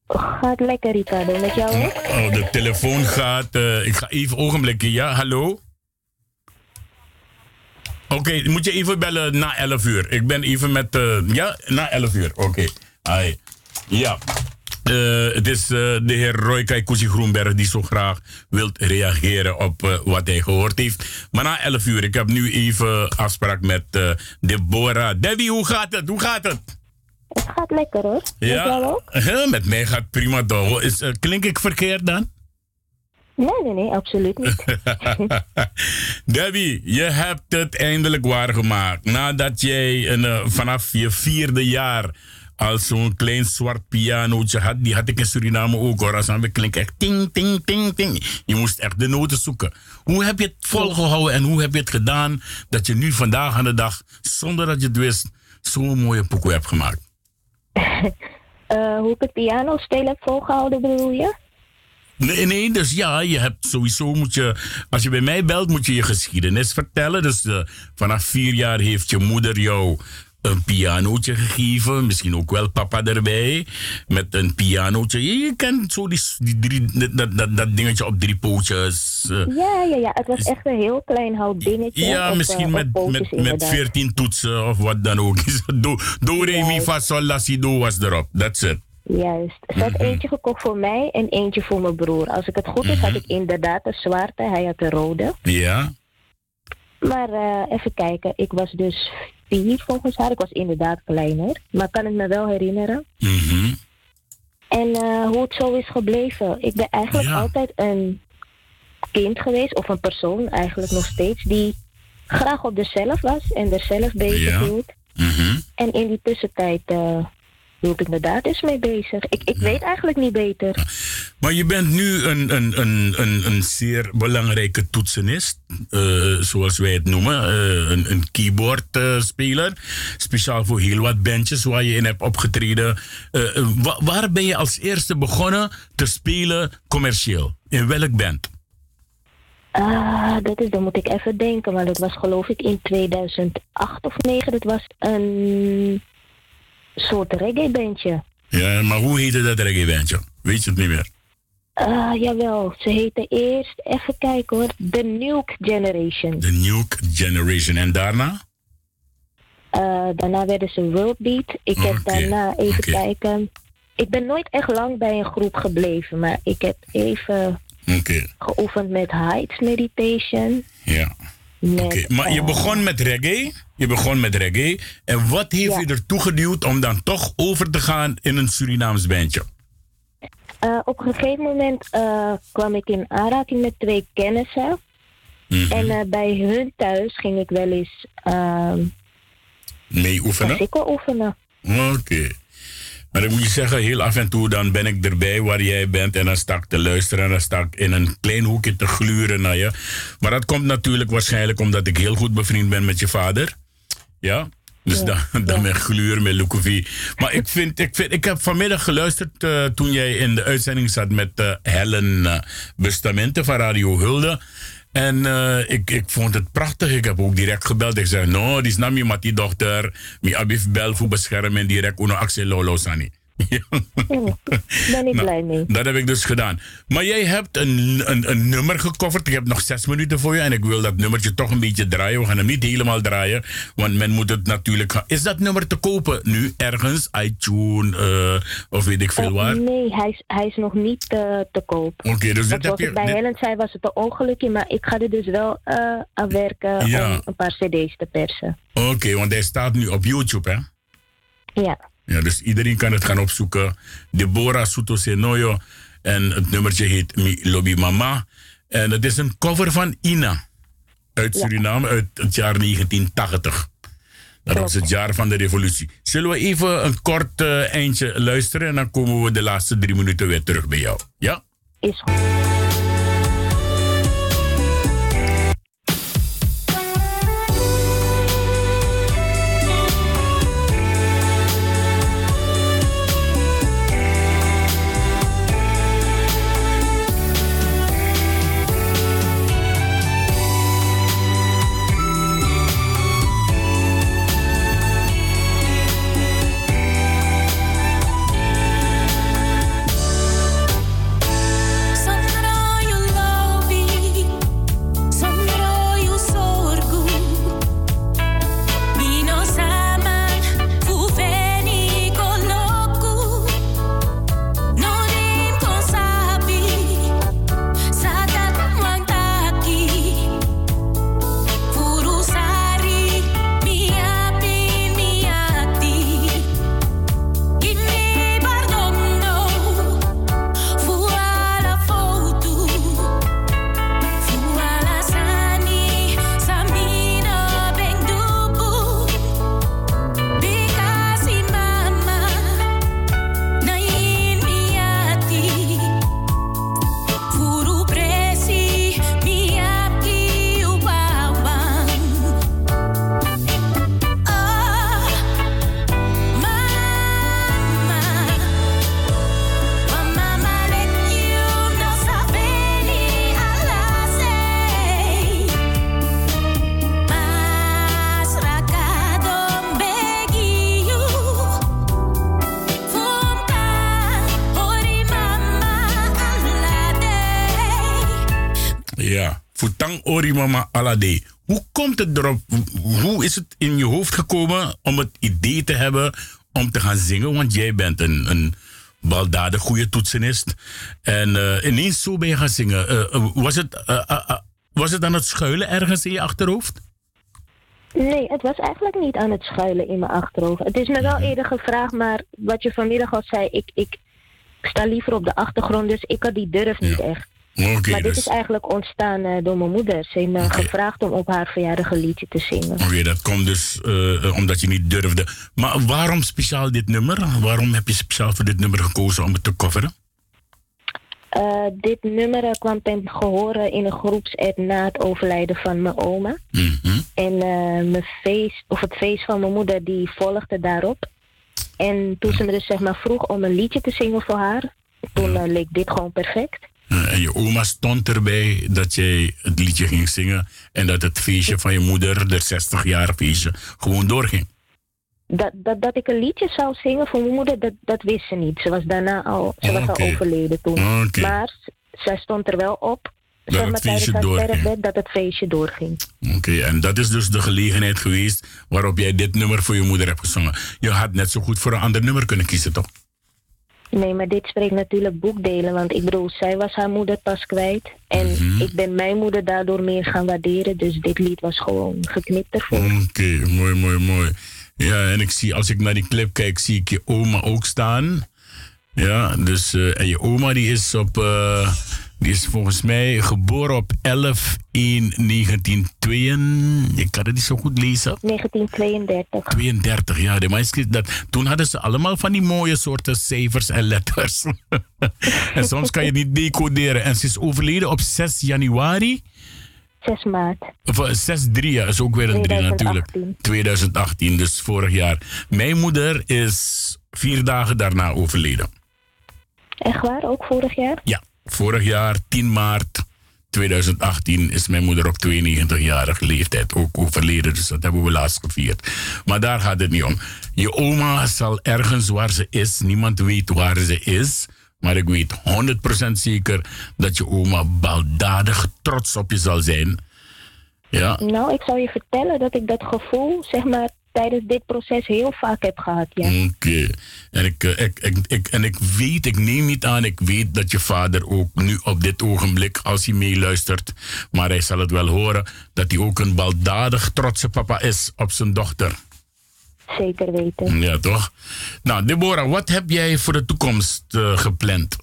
Gaat lekker, Ricardo. Met jou ook? Oh, de telefoon gaat. eh, ik ga even ogenblikken. Ja, hallo? Oké, moet je even bellen na 11 uur. Ik ben even met. eh, ja, na 11 uur. Oké. Hi. Ja. Eh, het is eh, de heer Roy Kaikousi Groenberg die zo graag wilt reageren op eh, wat hij gehoord heeft. Maar na 11 uur, ik heb nu even afspraak met Deborah. Debbie, hoe gaat het? Hoe gaat het? Het gaat lekker hoor. Met jou Ja, ook? hè, met mij gaat prima toch. Is, klink ik verkeerd dan? Nee, nee, nee, absoluut niet. (laughs) Debbie, je hebt het eindelijk waargemaakt. Nadat jij een, vanaf je vierde jaar al zo'n klein zwart pianootje had. Die had ik in Suriname ook hoor. Als dan klinkt echt ting, ting, ting, ting. Je moest echt de noten zoeken. Hoe heb je het volgehouden en hoe heb je het gedaan dat je nu vandaag aan de dag, zonder dat je het wist, zo'n mooie pokoe hebt gemaakt? (laughs) Eh, hoe ik het piano spelen heb volgehouden, bedoel je? Nee, nee, dus ja, je hebt sowieso moet je, als je bij mij belt, moet je je geschiedenis vertellen. Dus eh, vanaf vier jaar heeft je moeder jou een pianootje gegeven. Misschien ook wel papa erbij. Met een pianootje. Je, je kent zo die, die drie, dat, dat, dat dingetje op drie pootjes. eh. Ja, ja, ja. Het was echt een heel klein hout dingetje. Ja, op, misschien eh, met, pootjes, met, met. 14 toetsen of wat dan ook. (laughs) Do, do re, mi, fa, sol, la, si, do was erop. That's it. Juist. Ze had eentje gekocht voor mij en eentje voor mijn broer. Als ik het goed is, had ik inderdaad de zwarte, hij had de rode. Ja. Maar eh, even kijken, ik was dus vier volgens haar. Ik was inderdaad kleiner, maar kan ik me wel herinneren. Mhm. En eh, hoe het zo is gebleven. Ik ben eigenlijk altijd een kind geweest, of een persoon eigenlijk nog steeds, die graag op zichzelf was en er zelf bezig Ja. hield. Mhm. En in die tussentijd eh hield ik me daar dus mee bezig. Ik, ik weet eigenlijk niet beter. Maar je bent nu een, een, een, een, een zeer belangrijke toetsenist, eh, zoals wij het noemen. eh, een, een keyboardspeler. Speciaal voor heel wat bandjes waar je in hebt opgetreden. Eh, wa- waar ben je als eerste begonnen te spelen commercieel? In welk band? Ah, dat is, dan moet ik even denken, maar dat was geloof ik in 2008 of 2009. Dat was een soort reggae-bandje. Ja, maar hoe heette dat reggae bandje? Weet je het niet meer? Ah, jawel. Ze heette eerst, even kijken hoor, The Nuke Generation. The Nuke Generation. En daarna? Eh, daarna werden ze Worldbeat. Ik heb daarna even kijken. Ik ben nooit echt lang bij een groep gebleven, maar ik heb even geoefend met Heights Meditation. ja. Oké, maar je begon met reggae. Je begon met reggae. En wat heeft je ertoe geduwd om dan toch over te gaan in een Surinaams bandje? Eh, op een gegeven moment eh, kwam ik in aanraking met twee kennissen. Mhm. En eh, bij hun thuis ging ik wel eens ehm Mee oefenen? oefenen. Oké. Maar ik moet je zeggen, heel af en toe dan ben ik erbij waar jij bent en dan sta ik te luisteren en dan sta ik in een klein hoekje te gluren naar je. Maar dat komt natuurlijk waarschijnlijk omdat ik heel goed bevriend ben met je vader. Ja? Dus dan, (laughs) dan ik gluur met Lukovi. Maar ik vind, ik vind, ik heb vanmiddag geluisterd eh, toen jij in de uitzending zat met eh, Helen eh, Bustamante van Radio Hulde. En eh, ik, ik vond het prachtig. Ik heb ook direct gebeld. Ik zei, no, die is na mi die dochter. Mi abif bel voor beschermen direct uno actie lolo sani. Ben ik Nou, blij mee. Dat heb ik dus gedaan. Maar jij hebt een, een, een nummer gecoverd. Ik heb nog zes minuten voor je. En ik wil dat nummertje toch een beetje draaien. We gaan hem niet helemaal draaien. Want men moet het natuurlijk gaan. Is dat nummer te kopen nu ergens? iTunes uh, of weet ik veel waar? Uh, nee, hij is, hij is nog niet uh, te koop. Oké, okay, dus dit Zoals heb ik bij dit... Helen zei, was het een ongelukje. Maar ik ga er dus wel uh, aan werken Ja. om een paar cd's te persen. Oké, okay, want hij staat nu op YouTube, hè? Ja. Ja, dus iedereen kan het gaan opzoeken. Deborah Soto Senoyo. En het nummertje heet Mi Lobby Mama. En het is een cover van Ina. Uit Suriname, uit het jaar 1980. Dat was het jaar van de revolutie. Zullen we even een kort uh, eindje luisteren en dan komen we de laatste drie minuten weer terug bij jou. Ja? Is goed. Hebben om te gaan zingen? Want jij bent een, een baldadig goede toetsenist. En eh, ineens zo ben je gaan zingen. Eh, eh, was, het, was het aan het schuilen ergens in je achterhoofd? Nee, het was eigenlijk niet aan het schuilen in mijn achterhoofd. Het is me wel eerder gevraagd, maar wat je vanmiddag al zei, ik, ik sta liever op de achtergrond, dus ik had die durf niet echt. Maar dit dus- is eigenlijk ontstaan eh, door mijn moeder. Ze heeft me gevraagd om op haar verjaardag een liedje te zingen. Oké, dat komt dus eh, omdat je niet durfde. Maar waarom speciaal dit nummer? Waarom heb je speciaal voor dit nummer gekozen om het te coveren? Eh, dit nummer kwam ten gehore in een groepsapp na het overlijden van mijn oma. Mhm. En mijn feest, of het feest van mijn moeder, die volgde daarop. En toen ze me dus zeg maar vroeg om een liedje te zingen voor haar, toen leek dit gewoon perfect. Eh, En je oma stond erbij dat jij het liedje ging zingen en dat het feestje van je moeder, de 60 jaar feestje, gewoon doorging. Dat, dat, dat ik een liedje zou zingen voor mijn moeder, dat, dat wist ze niet. Ze was daarna al, ze was al overleden toen. Maar zij stond er wel op, Dat zeg het maar feestje doorging. sterfbed, dat het feestje doorging. Oké, en dat is dus de gelegenheid geweest waarop jij dit nummer voor je moeder hebt gezongen. Je had net zo goed voor een ander nummer kunnen kiezen, toch? Nee, maar dit spreekt natuurlijk boekdelen. Want ik bedoel, zij was haar moeder pas kwijt. En Mhm. ik ben mijn moeder daardoor meer gaan waarderen. Dus dit lied was gewoon geknipt ervoor. Oké, mooi, mooi, mooi. Ja, en ik zie, als ik naar die clip kijk, zie ik je oma ook staan. Ja, dus, eh, en je oma die is op, eh, die is volgens mij geboren op 11 1 1902. Ik kan het niet zo goed lezen. 1932. 32, ja. De dat, toen hadden ze allemaal van die mooie soorten cijfers en letters. (laughs) en soms kan je niet decoderen. En ze is overleden op 6 januari. 6 maart. Of eh, 6-3, ja, is ook weer een 3 natuurlijk. 2018. 2018, dus vorig jaar. Mijn moeder is vier dagen daarna overleden. Echt waar? Ook vorig jaar? Ja, vorig jaar, 10 maart 2018, is mijn moeder op 92-jarige leeftijd ook overleden. Dus dat hebben we laatst gevierd. Maar daar gaat het niet om. Je oma zal ergens waar ze is, niemand weet waar ze is. Maar ik weet 100% zeker dat je oma baldadig trots op je zal zijn. Ja, Nou, ik zal je vertellen dat ik dat gevoel, zeg maar, tijdens dit proces heel vaak heb gehad, ja. Oké. En, ik, eh, ik, ik, ik, en ik weet, ik neem niet aan, ik weet dat je vader ook nu op dit ogenblik, als hij meeluistert, maar hij zal het wel horen, dat hij ook een baldadig trotse papa is op zijn dochter. Zeker weten. Ja, toch? Nou, Deborah, wat heb jij voor de toekomst eh, gepland?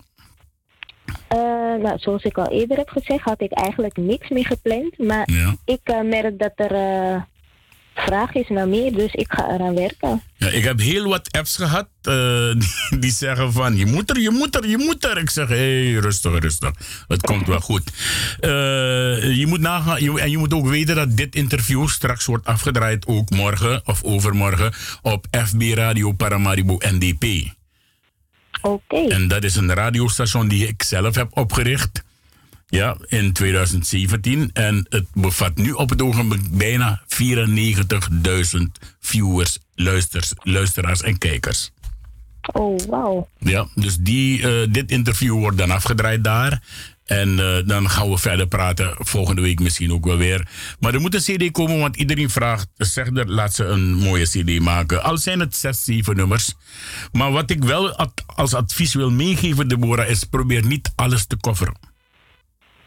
Eh, nou, zoals ik al eerder heb gezegd, had ik eigenlijk niks meer gepland. Maar Ja. ik merk dat er vraag is naar meer, dus ik ga eraan werken. Ja, ik heb heel wat apps gehad eh, (laughs) die, die zeggen van je moet er, je moet er, je moet er. Ik zeg hé, hey, rustig, rustig. Het komt wel goed. Eh, je moet nagaan, je- en je moet ook weten dat dit interview straks wordt afgedraaid ook morgen of overmorgen op FB Radio Paramaribo NDP. Oké. En dat is een radiostation die ik zelf heb opgericht. Ja, in 2017. En het bevat nu op het ogenblik bijna 94.000 viewers, luisters, luisteraars en kijkers. Oh, wauw. Ja, dus die, eh, dit interview wordt dan afgedraaid daar. En eh, dan gaan we verder praten. Volgende week misschien ook wel weer. Maar er moet een CD komen, want iedereen vraagt. Zeg er, laat ze een mooie CD maken. Al zijn het zes, zeven nummers. Maar wat ik wel ad- als advies wil meegeven, Deborah, is probeer niet alles te coveren.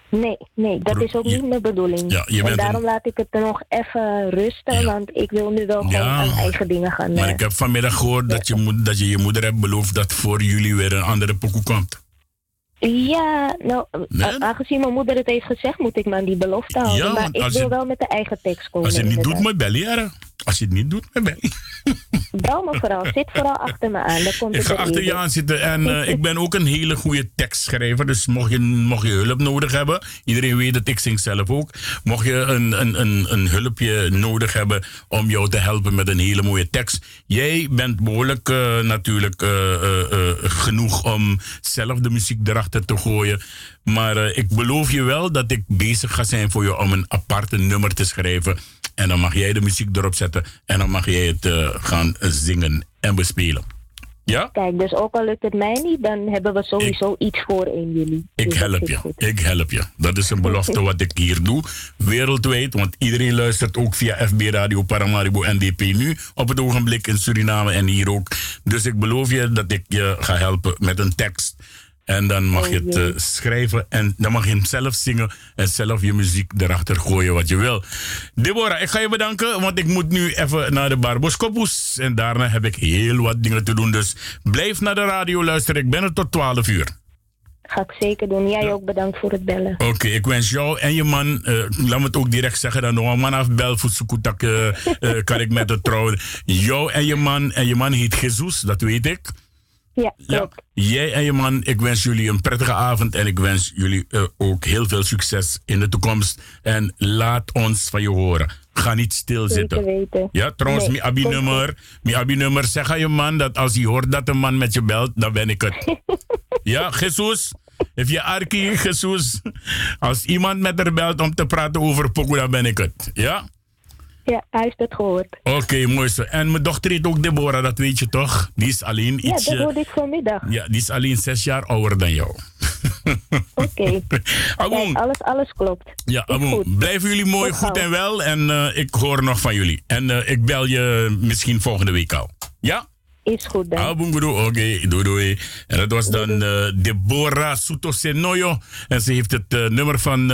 Nee, nee, dat is ook niet mijn bedoeling. Ja, je en bent daarom een- laat ik het er nog even rusten, want ik wil nu wel gewoon aan eigen dingen gaan. Maar eh, ik heb vanmiddag gehoord dat je, dat je je moeder hebt beloofd dat voor jullie weer een andere pokoe komt. Ja, nou, Nee? a- aangezien mijn moeder het heeft gezegd, moet ik me aan die belofte houden. Maar ik wil wel met de eigen tekst komen. Als je het niet doet, maar bel. Als je het niet doet, maar bel je. Bel me vooral, zit vooral achter me aan. Dan komt Ik ga er achter je aan zitten en eh, ik ben ook een hele goede tekstschrijver. Dus mocht je, mocht je hulp nodig hebben, iedereen weet dat ik zing zelf ook. Mocht je een, een, een, een hulpje nodig hebben om jou te helpen met een hele mooie tekst. Jij bent behoorlijk eh, natuurlijk eh, genoeg om zelf de muziek erachter te gooien. Maar eh, ik beloof je wel dat ik bezig ga zijn voor je om een aparte nummer te schrijven. En dan mag jij de muziek erop zetten en dan mag jij het eh, gaan zingen en bespelen. Ja? Kijk, dus ook al lukt het mij niet, dan hebben we sowieso iets voor 1 juli. Ik Dus help je. goed. Ik help je. Dat is een belofte wat ik hier doe. Wereldwijd, want iedereen luistert ook via FB Radio Paramaribo NDP nu. Op het ogenblik in Suriname en hier ook. Dus ik beloof je dat ik je ga helpen met een tekst. En dan mag je het eh, schrijven en dan mag je hem zelf zingen en zelf je muziek erachter gooien wat je wil. Deborah, ik ga je bedanken, want ik moet nu even naar de Barboskopus. En daarna heb ik heel wat dingen te doen. Dus blijf naar de radio luisteren. Ik ben er tot 12 uur. Ga ik zeker doen. Jij ook bedankt voor het bellen. Oké, ik wens jou en je man, eh, laat me het ook direct zeggen, dan nog een man afbel voor Sukutak, eh, eh, kan ik met het trouwen. Jou en je man, en je man heet Jesus, dat weet ik. Ja, Ja, jij en je man, ik wens jullie een prettige avond en ik wens jullie eh, ook heel veel succes in de toekomst. En laat ons van je horen. Ga niet stilzitten. Ja, trouwens, Nee, mijn abi-nummer, mijn abi-nummer, zeg aan je man dat als hij hoort dat een man met je belt, dan ben ik het. (laughs) ja, Jesus, if je arki, Jesus, als iemand met haar belt om te praten over Poco, dan ben ik het. Ja? Ja, hij heeft het gehoord. Oké, mooi zo. En mijn dochter heet ook Deborah, dat weet je toch? Die is alleen Ja, ietsje... dat hoorde ik vanmiddag. Ja, die is alleen zes jaar ouder dan jou. (laughs) Oké. (laughs) Kijk, alles, alles klopt. Ja, Abon. Blijven jullie mooi, goed en wel. En eh, ik hoor nog van jullie. En eh, ik bel je misschien volgende week al. Ja? Is goed dan. Oké, doei doei. En dat was dan eh, Deborah Soto Senoyo. En ze heeft het nummer van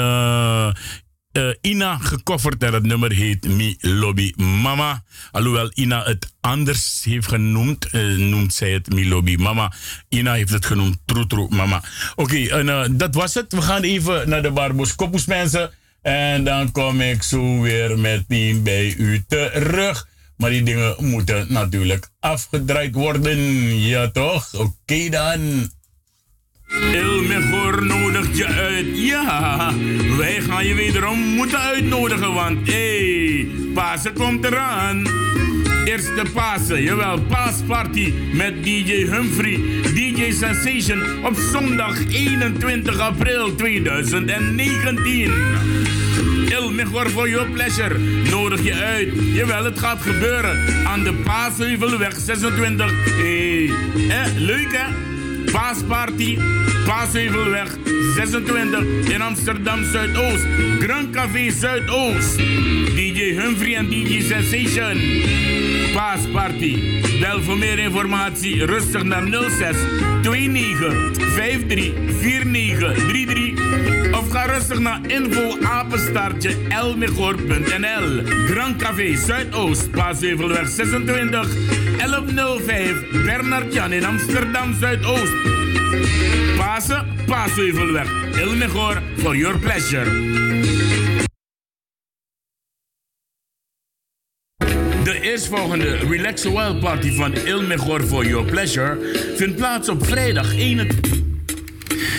eh, Ina gecoverd. En dat nummer heet Mi Lobby Mama. Alhoewel Ina het anders heeft genoemd, eh, noemt zij het Mi Lobby Mama. Ina heeft het genoemd True Mama. Oké, en eh, dat was het. We gaan even naar de Barbos mensen. En dan kom ik zo weer meteen bij u terug. Maar die dingen moeten natuurlijk afgedraaid worden. Ja toch? Oké dan. Il Mejor nodigt je uit. Ja, wij gaan je wederom moeten uitnodigen, want hé, hey, Pasen komt eraan. Eerste Pasen, jawel, paasparty met DJ Humphrey, DJ Sensation op zondag 21 april 2019. Il Mejor voor your pleasure nodig je uit. Jawel, het gaat gebeuren aan de Paasheuvelweg 26. Hé, hey. leuk hè? Paasparty, Paasheuvelweg 26 in Amsterdam Zuidoost. Grand Café Zuidoost. DJ Humphrey en DJ Sensation. Paasparty. Bel voor meer informatie rustig naar 06 29 53 49 33 of ga rustig naar info. Grand Café Zuidoost, Paasheuvelweg 26 1105 Bernard Jan in Amsterdam Zuidoost. Pasen, Paasheuvelweg. Elmegor for your pleasure. De eerstvolgende Relax Wild Party van Il Mejor for Your Pleasure vindt plaats op vrijdag 21.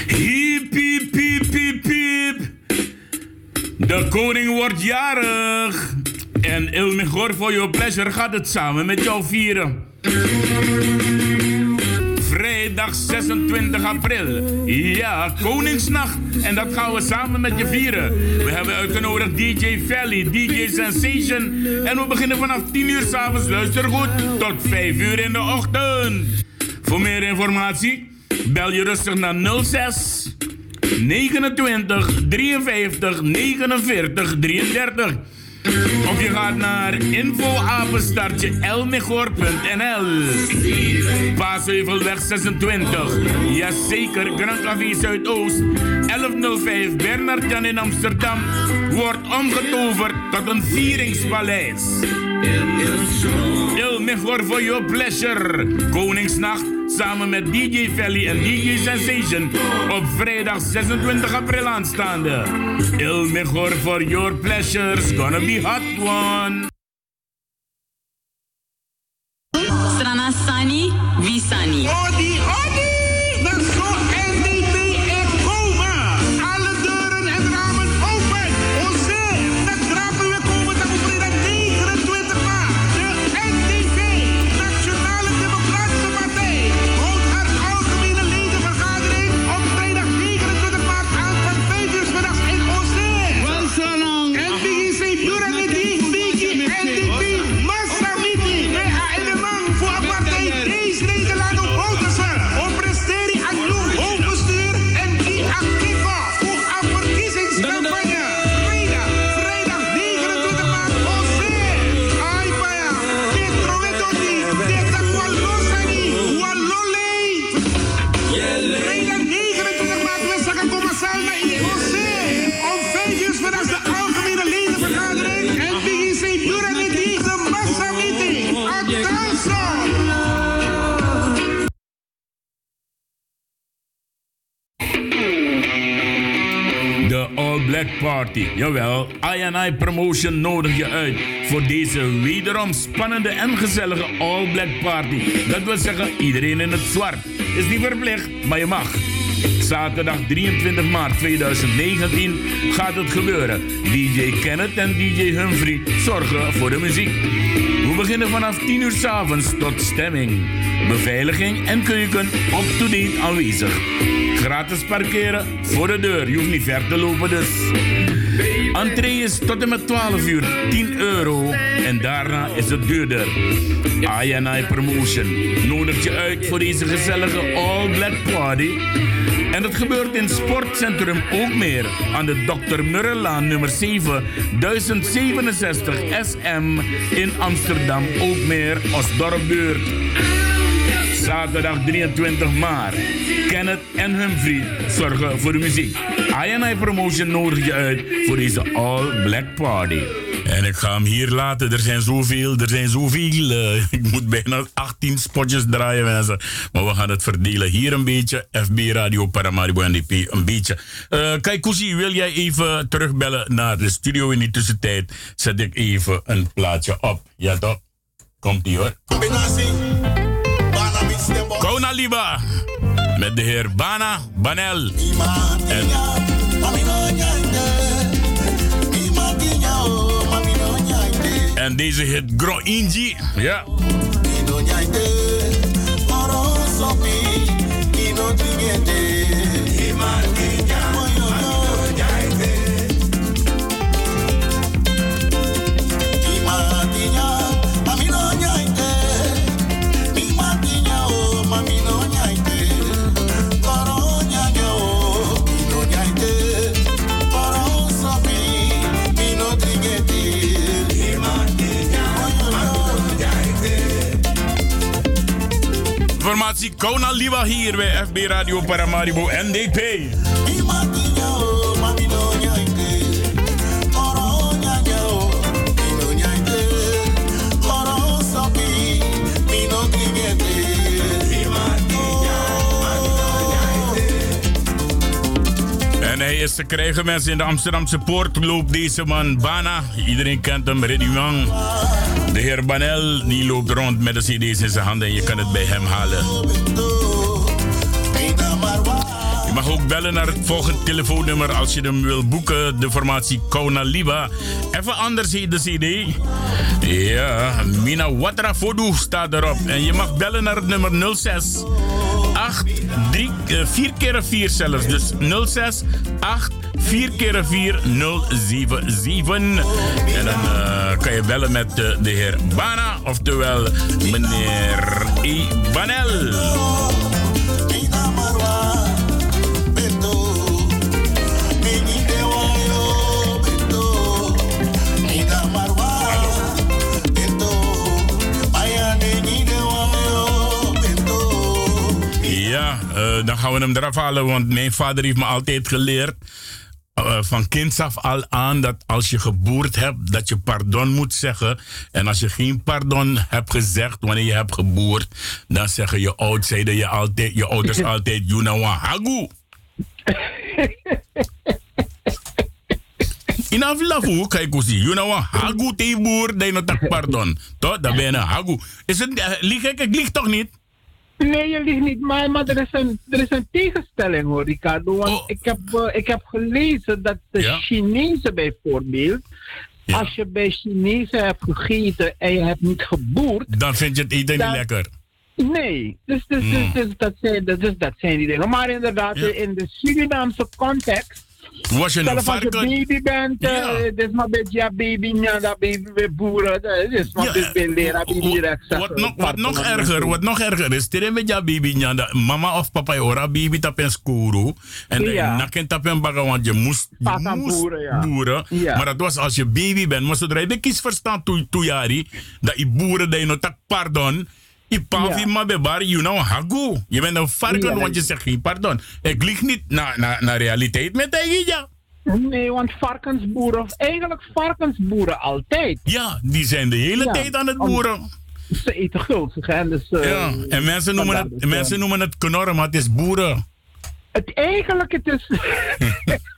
Hiep, hiep, hiep, hiep, hiep. De koning wordt jarig. En Il Mejor for Your Pleasure gaat het samen met jou vieren. Vrijdag 26 april. Ja, Koningsnacht. En dat gaan we samen met je vieren. We hebben uitgenodigd DJ Valley, DJ Sensation. En we beginnen vanaf 10 uur s'avonds, luister goed, tot 5 uur in de ochtend. Voor meer informatie, bel je rustig naar 06 29 53 49 33. Of je gaat naar infoapenstartje elmegor.nl Paasheuvelweg 26. Jazeker, Grand Café Zuidoost. 1105 Bernard Jan in Amsterdam. Wordt omgetoverd tot een vieringspaleis. Il Mejor for your pleasure. Koningsnacht samen met DJ Valley en DJ Sensation op vrijdag 26 april aanstaande. Il Mejor for your pleasures, gonna be hot one. Strana Sani, Visani. Party. Jawel, I Promotion nodig je uit voor deze wederom spannende en gezellige All Black Party. Dat wil zeggen iedereen in het zwart. Is niet verplicht, maar je mag. Zaterdag 23 maart 2019 gaat het gebeuren. DJ Kenneth en DJ Humphrey zorgen voor de muziek. We beginnen vanaf 10 uur s avonds tot stemming. Beveiliging en keuken up-to-date aanwezig. Gratis parkeren voor de deur. Je hoeft niet ver te lopen dus. Entree is tot en met 12 uur 10 euro. En daarna is het duurder. INI Promotion nodigt je uit voor deze gezellige All Black Party. En dat gebeurt in Sportcentrum ook meer aan de Dr. Murrelaan nummer 7, 1067 SM in Amsterdam ook meer als dorpbuurt. Zaterdag 23 maart. Kenneth en Humphrey zorgen voor de muziek. INI Promotion nodig je uit voor deze All Black Party. En ik ga hem hier laten. Er zijn zoveel, er zijn zoveel. Uh, (laughs) ik moet bijna 18 spotjes draaien, mensen. Maar we gaan het verdelen. Hier een beetje, FB Radio Paramaribo NDP een beetje. Uh, wil jij even terugbellen naar de studio? In die tussentijd zet ik even een plaatje op. Ja, toch? Komt ie hoor. Kona Liba. Met de heer Bana Banel. En En deze hit Gro Inji. Ja. Informatie Kona Liwa hier bij FB Radio Paramaribo NDP. En hij is te krijgen mensen in de Amsterdamse Poort. Loopt deze man Bana. Iedereen kent hem, Reddy Wang. De heer Banel die loopt rond met de cd's in zijn handen en je kan het bij hem halen. Je mag ook bellen naar het volgende telefoonnummer als je hem wil boeken. De formatie Kona Liba. Even anders heet de cd. Ja, Mina Watra Fodu staat erop. En je mag bellen naar het nummer 06 8 3 4 keer 4 zelfs. Dus 06 8 4 keer 4 077. En dan uh, kan je bellen met uh, de heer Bana, oftewel meneer Ibanel. Ja, uh, dan gaan we hem eraf halen, want mijn vader heeft me altijd geleerd uh, van kinds af al aan dat als je geboerd hebt, dat je pardon moet zeggen. En als je geen pardon hebt gezegd wanneer je hebt geboerd, dan zeggen je oud, zeiden je, altijd, je ouders (laughs) altijd, you know hagu. In aflafu, kijk eens, you know hagu te boer, dat je pardon. Toch, dat ben je hagu. Is het, uh, lieg ik? Ik lieg toch niet? Nee, je ligt niet. Maar, maar er, is een, er is een tegenstelling hoor, Ricardo. Want Oh. ik, heb, uh, ik heb gelezen dat de Ja. Chinezen bijvoorbeeld. Ja. Als je bij Chinezen hebt gegeten en je hebt niet geboerd. Dan vind je het eten Dan- niet lekker. Nee, dus, dus, Mm. dus, dus dat, zijn, dus, dus dat zijn die dingen. Maar inderdaad, Ja. in de Surinaamse context. Was je een Zelfs als je varken? baby bent, eh, Ja. dit is maar een beetje ja, baby, ja, dat baby weer boeren. eh, Dit is maar Ja, een beetje leraar, baby direct wat, nog, wat nog erger, wat nog erger is, tere met ja baby nyanda, mama of papa ora baby tap en skuru en Ja. na ken tap en baga want je moest, je moest boeren, ja. boeren. Ja. Maar dat was als je baby bent, maar zodra je de kies verstand toe toe jari, dat je boeren dat je no tak pardon, je pa Ja. ma bebar, you know hagu. Je bent een varken Ja. want je zegt geen pardon. Ik lieg niet naar na, na realiteit met ja. Nee, want varkensboeren, of eigenlijk varkensboeren altijd. Ja, die zijn de hele Ja. tijd aan het Om- boeren. Ze eten gulzig, hè. Dus, eh, Ja, en mensen noemen, het, dus, mensen noemen het knorren, maar het is boeren. Het eigenlijk, het is... (laughs)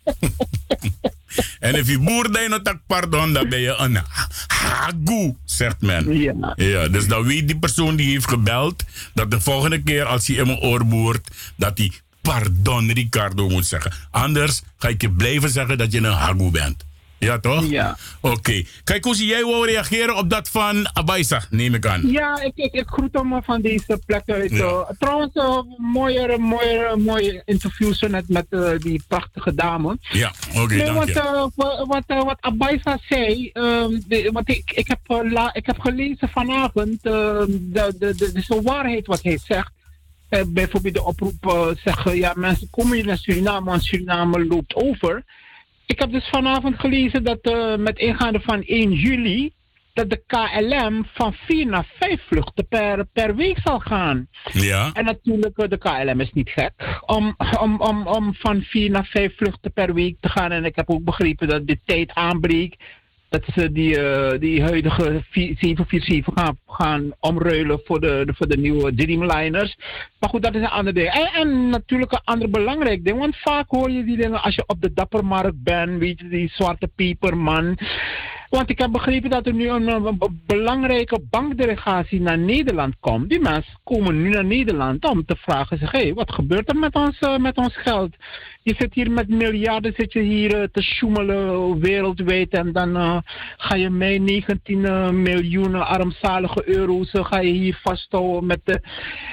(laughs) En als je nog tak pardon, dan ben je een hagu, zegt men. Ja. ja. Dus dan weet die persoon die heeft gebeld, dat de volgende keer als hij in mijn oor boert, dat hij pardon Ricardo moet zeggen. Anders ga ik je blijven zeggen dat je een hagu bent. Ja, toch? Ja. Oké. Kijk, hoe zie jij wou reageren op dat van Abaisa, neem ik aan. Ja, ik, ik, ik groet hem van deze plek uit. Ja. eh. trouwens, uh, mooie, mooie, mooie interviews zo net met eh, die prachtige dame. Ja, oké, nee, dank wat, je. eh, wat, wat, eh, wat Abaisa zei, ehm, de, wat ik, ik, heb, eh, la, ik heb gelezen vanavond, ehm, de, de, de, de, de waarheid wat hij zegt. Eh, bijvoorbeeld de oproep eh, zeggen, ja, mensen komen hier naar Suriname, want Suriname loopt over. Ik heb dus vanavond gelezen dat eh, met ingaande van 1 juli, dat de KLM van 4 naar 5 vluchten per, per week zal gaan. Ja. En natuurlijk, eh, de KLM is niet gek om, om, om, om van 4 naar 5 vluchten per week te gaan. En ik heb ook begrepen dat de tijd aanbreekt. Dat ze die, eh, die huidige 4 747 gaan, gaan omruilen voor de, voor de nieuwe Dreamliners. Maar goed, dat is een ander ding. En, en natuurlijk een ander belangrijk ding. Want vaak hoor je die dingen als je op de dappermarkt bent. Weet je, die zwarte pieperman. Want ik heb begrepen dat er nu een, belangrijke bankdelegatie naar Nederland komt. Die mensen komen nu naar Nederland om te vragen zich, wat gebeurt er met ons, eh, met ons geld? Je zit hier met miljarden, zit je hier eh, te sjoemelen wereldwijd en dan eh, ga je mij 19 eh, miljoen armzalige euro's eh, ga je hier vasthouden met de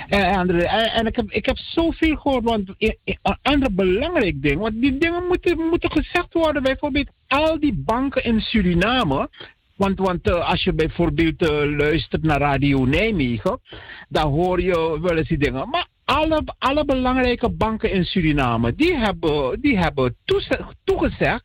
eh, andere. En, ik, heb, ik heb zoveel gehoord, want een ander belangrijk ding, want die dingen moeten, moeten gezegd worden, bijvoorbeeld al die banken in Suriname. Want, want eh, als je bijvoorbeeld eh, luistert naar Radio Nijmegen, dan hoor je wel eens die dingen. Maar alle, alle belangrijke banken in Suriname, die hebben, die hebben toegezegd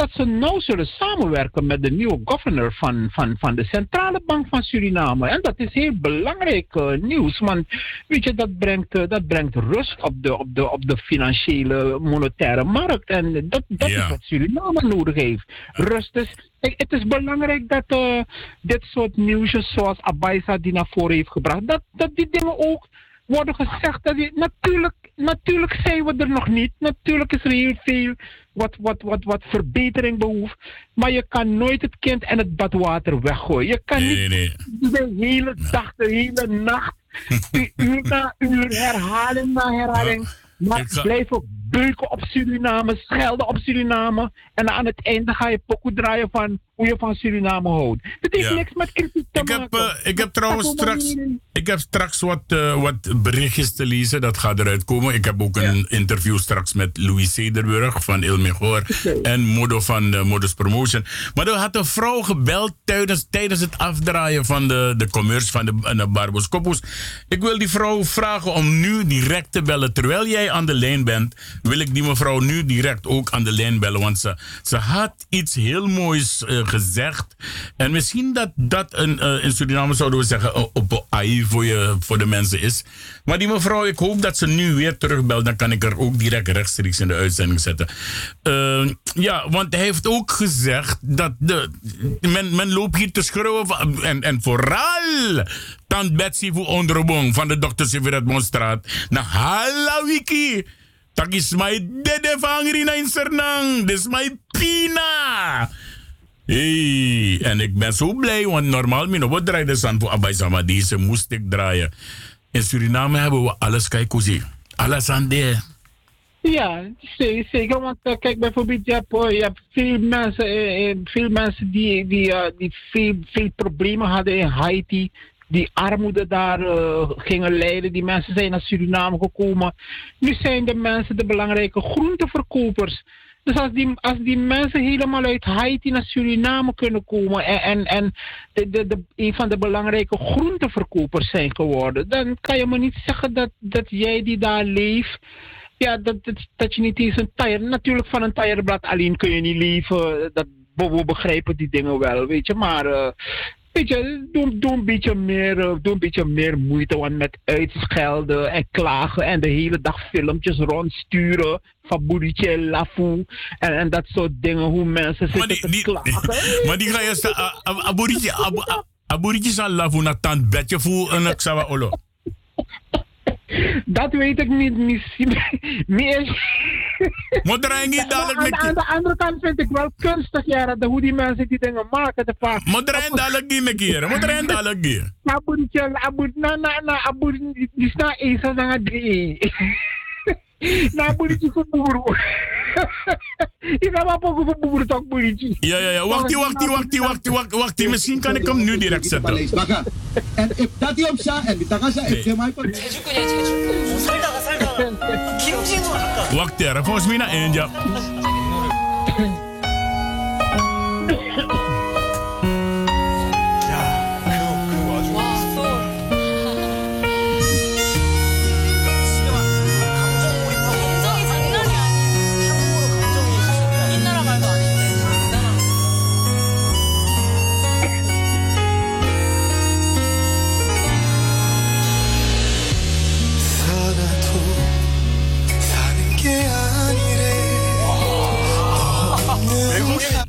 dat ze nou zullen samenwerken met de nieuwe governor van, van, van de Centrale Bank van Suriname. En dat is heel belangrijk eh, nieuws, want weet je, dat brengt, eh, dat brengt rust op de, op, de, op de financiële monetaire markt. En dat, dat Ja. is wat Suriname nodig heeft. Rust is, kijk, het is belangrijk dat eh, dit soort nieuwsjes zoals Abaisa die naar voren heeft gebracht, dat, dat die dingen ook worden gezegd. Dat die, natuurlijk, natuurlijk zijn we er nog niet. Natuurlijk is er heel veel wat, wat, wat, wat verbetering behoeft. Maar je kan nooit het kind en het badwater weggooien. Je kan Nee, nee, niet de hele dag, de hele nacht, (laughs) uur na uur, herhaling na herhaling. Maar Ik ga- blijven beuken op Suriname, schelden op Suriname. En aan het einde ga je pokoe draaien van hoe je van Suriname houdt. Het heeft Ja. niks met kritiek te Ik heb, eh, ik heb trouwens straks, ik heb straks wat, eh, wat berichtjes te lezen. Dat gaat eruit komen. Ik heb ook een interview straks met Louis Cederburg van Il Mejor. En Modo van de Modus Promotion. Maar er had een vrouw gebeld tijdens, tijdens het afdraaien van de, de commerce van de, de Barbos Koppos. Ik wil die vrouw vragen om nu direct te bellen. Terwijl jij aan de lijn bent, wil ik die mevrouw nu direct ook aan de lijn bellen. Want ze, ze had iets heel moois eh, gezegd. En misschien dat dat een, eh, in Suriname zouden we zeggen eh, op AI voor, je, voor de mensen is. Maar die mevrouw, ik hoop dat ze nu weer terugbelt. Dan kan ik er ook direct rechtstreeks in de uitzending zetten. Eh, ja, want hij heeft ook gezegd dat de, men, men loopt hier te schreeuwen. en, en vooral Tant Betsy voor onderbong van de dokter Siviret Monstraat. Na hala wiki. Tak is my dede vangri na in Sernang. Dit is my pina. Hey, en ik ben zo blij, want normaal mino wat draaide san voor Abai maar deze moest ik draaien. In Suriname hebben we alles kijken Alles aan de. Ja, ze- zeker. Want eh, kijk, bijvoorbeeld, je hebt, eh, je hebt veel mensen, eh, veel mensen die, die, die veel, veel problemen hadden in Haiti. Die armoede daar eh, gingen lijden. Die mensen zijn naar Suriname gekomen. Nu zijn de mensen de belangrijke groenteverkopers. Dus als die, als die mensen helemaal uit Haiti naar Suriname kunnen komen en, en, en de, de, de, een van de belangrijke groenteverkopers zijn geworden, dan kan je me niet zeggen dat, dat jij die daar leeft, ja, dat, dat, dat je niet eens een tire, natuurlijk van een tireblad alleen kun je niet leven, dat, we, we begrijpen die dingen wel, weet je, maar eh, weet je, doe, doe, een beetje meer, eh, doe een beetje meer moeite, want met uitschelden en klagen en de hele dag filmpjes rondsturen van Boerietje Lafu en, en dat soort dingen, hoe mensen zitten te klagen. (laughs) Maar die ga je sta. Aburiti. Aburiti zal lavu na tant bedje voor en ik zou olo. Dat weet ik niet. Misschien meer. Moet er eigenlijk dadelijk aan, met aan de andere kant vind ik wel kunstig, ja, dat hoe die mensen die dingen maken. De vaak. Moet er een dadelijk die me keren. Moet er een dadelijk die. Abudje, abud, na, na, na, die is. (laughs) na buriti ko buburu. Ika ma pogo ko buburu tok. Ja ja ja, wacht wacht wacht wacht wacht wacht. Misschien kan ik hem nu direct zetten. En ik dat die op sa en die ik zeg maar. Wacht daar, volgens mij na India. (laughs)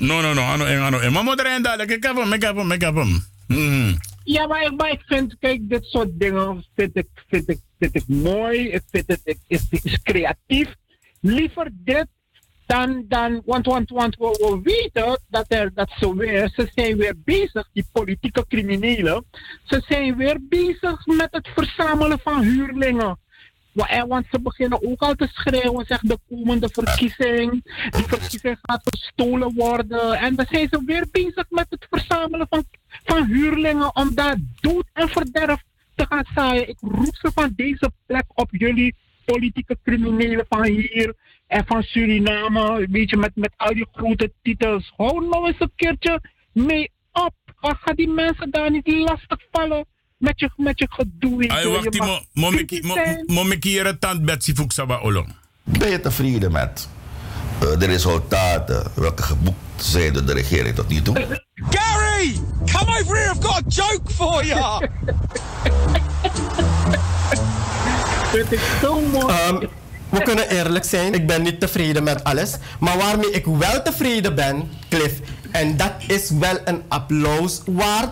No, no, no. Ano, ano, ano. Er een dadelijk. Ik heb hem, ik heb hem, ik heb hem. Hmm. Ja, maar, ik- vind, kijk, dit soort dingen vind ik, vind ik, mooi. Ik vind het, het is creatief. Liever dit dan, dan want, want, want we, we weten dat, er, dat ze weer, ze zijn weer bezig, die politieke criminelen, ze zijn weer bezig met het verzamelen van huurlingen. Eh, Want ze beginnen ook al te schreeuwen, zeg de komende verkiezing. Die verkiezing gaat gestolen worden. En dan zijn ze weer bezig met het verzamelen van, van huurlingen om daar dood en verderf te gaan zaaien. Ik roep ze van deze plek op jullie politieke criminelen van hier en van Suriname. Weet je, met, met al die grote titels. Hou nou eens een keertje mee op. Ga die mensen daar niet lastig vallen met je, met je gedoe. Ay, je. wacht, Je die mag mo- mo- kritisch mo- zijn. mo- me keren tand Betsy Fuxaba Olo. Ben je tevreden met eh, de resultaten welke geboekt zijn door de regering tot nu toe? Gary, come over here. I've got a joke for you. (laughs) Het is zo mooi. Ehm, we kunnen eerlijk zijn, ik ben niet tevreden met alles. Maar waarmee ik wel tevreden ben, Cliff, en dat is wel een applaus waard,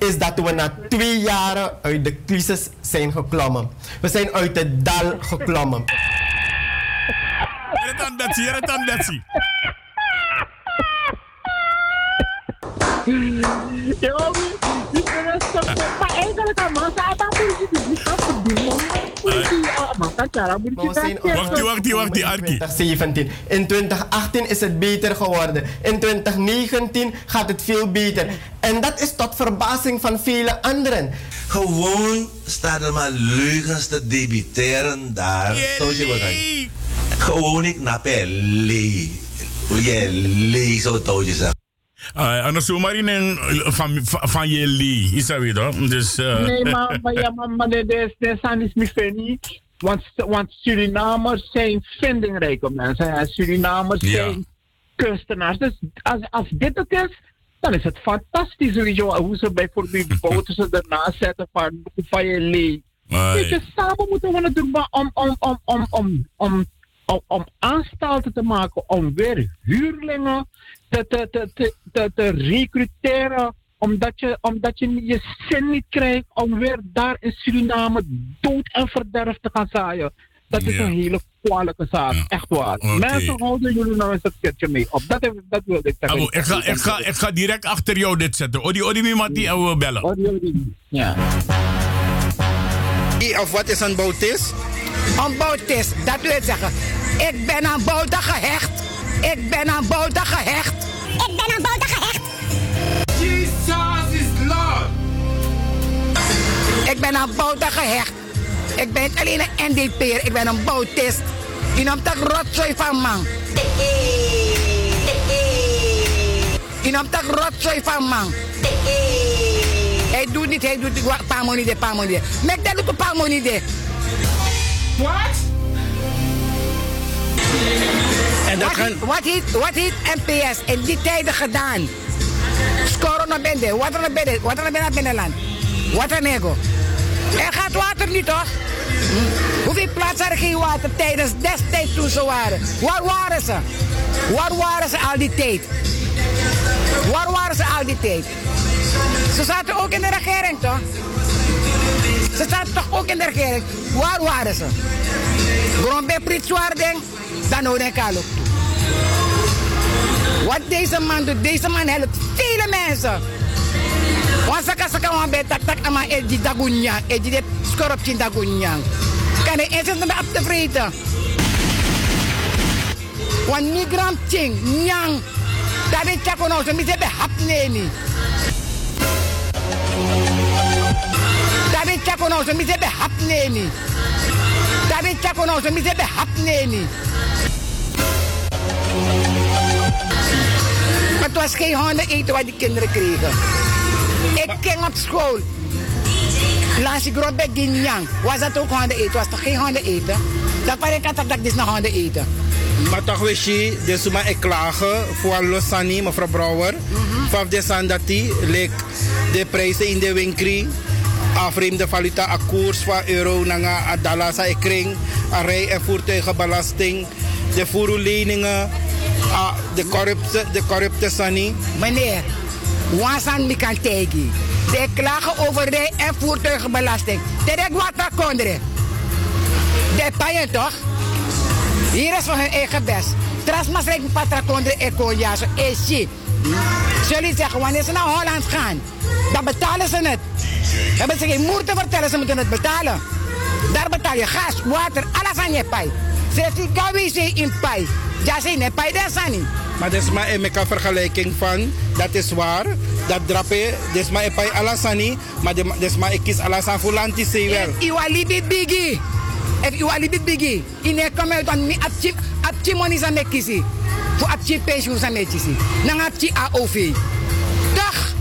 is dat we na twee jaren uit de crisis zijn geklommen. We zijn uit het dal geklommen. Jere tand Betsy, jere tand Betsy. Ja, die kunnen zo- Maar eigenlijk, man, ze Ah, moet je dat zeggen. In 2017. In 2018 is het beter geworden. In 2019 gaat het veel beter. En dat is tot verbazing van vele anderen. Gewoon staan er maar leugens te debiteren daar. Zoals je wat. Gewoon ik lee. Hoe jij lee zo touwtje zegt. Ay, ano zomaar in een van, van, van je lee. Is dat weer toch? Dus, eh, Nee, maar, (laughs) maar, ja, maar, maar dit is, dit is is niet. Want, want Surinamers zijn vindingrijke mensen. En Surinamers Ja. zijn kunstenaars. Dus als, als dit het is, dan is het fantastisch. Weet je, hoe ze bijvoorbeeld (laughs) boten ze ernaast zetten van, van je lee. Ai. Weet je, samen moeten we het doen maar om, om, om, om, om, om, om, om aanstalten te maken om weer huurlingen te, te, te, te, te, te recruteren. Omdat je, omdat je je zin niet krijgt om weer daar in Suriname dood en verderf te gaan zaaien. Dat is Ja. een hele kwalijke zaak, echt waar. Mensen houden jullie nou eens een keertje mee op. Dat, heb, dat wilde ik zeggen. Abo, ik, ga, ik, ga, ik ga direct achter jou dit zetten. Odi, odi, mi mati, en we bellen. Ja. Of wat is een bautist? Een bautist, dat wil zeggen. Ik ben aan Bouta gehecht. Ik ben aan Bouta gehecht. Ik ben aan Bouta gehecht. Jesus is Lord. Ik ben aan Bouta gehecht. Ik ben niet alleen een NDP'er, ik ben een bautist. Die noemt dat rotzooi van man. Die noemt dat rotzooi van man. Hij doet niet, hij doet niet. Pamonide, pamonide. Mek dat doet een pamonide. What? En dat wat, wat, heeft, wat heeft NPS in die tijden gedaan? Scoren naar binnen, water naar binnen, water naar binnen, binnenland. Water nego. Er gaat water niet toch? Hm? Hoeveel plaatsen hadden geen water tijdens destijds toen ze waren? Waar waren ze? Waar waren ze al die tijd? Waar waren ze al die tijd? Ze zaten ook in de regering toch? Ze zaten toch ook in de regering? Waar waren ze? Grondbe pritswaarding, dan op. Wat deze man doet, deze man helpt vele mensen. Want saka saka wan be tak tak ama eji dagunyang, eji de skoropchin dagunyang. Kan de eens me op te vreten. Want migrant ching, nyang. Dat is chako nou, zo mi se be hap neni. Dat is chako nou, zo mi se be hap neni. Dat is chako nou, zo mi se be hap neni. Het was geen honden eten wat die kinderen kregen. Ik ging op school. Langs die grond bij Ginyang was dat ook honden eten. Was toch geen honden eten? Dat was ik altijd dat ik dus naar honden eten. Maar toch wist je, dus maar ik klagen voor Losani, mevrouw Brouwer. Van de Sandati, leek de prijzen in de winkel. Afreemde valuta akkoord van euro naar dollar sa kring. Rij- en voertuigenbelasting. De voerleningen. ah, De corrupte, de corrupte Sani. Meneer, wasan mi kan tegi. De klagen over rij- en voertuigenbelasting. Direct wat kondre. De paien toch? Hier is van hun eigen best. Trasmas lijkt patra kondre eko ja zo shit. Jullie zeggen wanneer ze naar Holland gaan, dan betalen ze het. Hebben ze geen moer te vertellen, ze moeten het betalen. Daar betaal je gas, water, alles aan je pij. Ze gawi in pij. Ja, ze in dat is niet. Maar dat is maar een meka vergelijking van, dat is waar. Dat drape, dat is maar een paar alasani. Maar dat is maar ik kies alasan voor lanti zei wel. Iwa libi bigi. If iwa libi bigi. Ine come uit aan mi apchi apchi money sa me kisi. Fu apchi pensioen sa me kisi. Nang apchi AOV. Dag.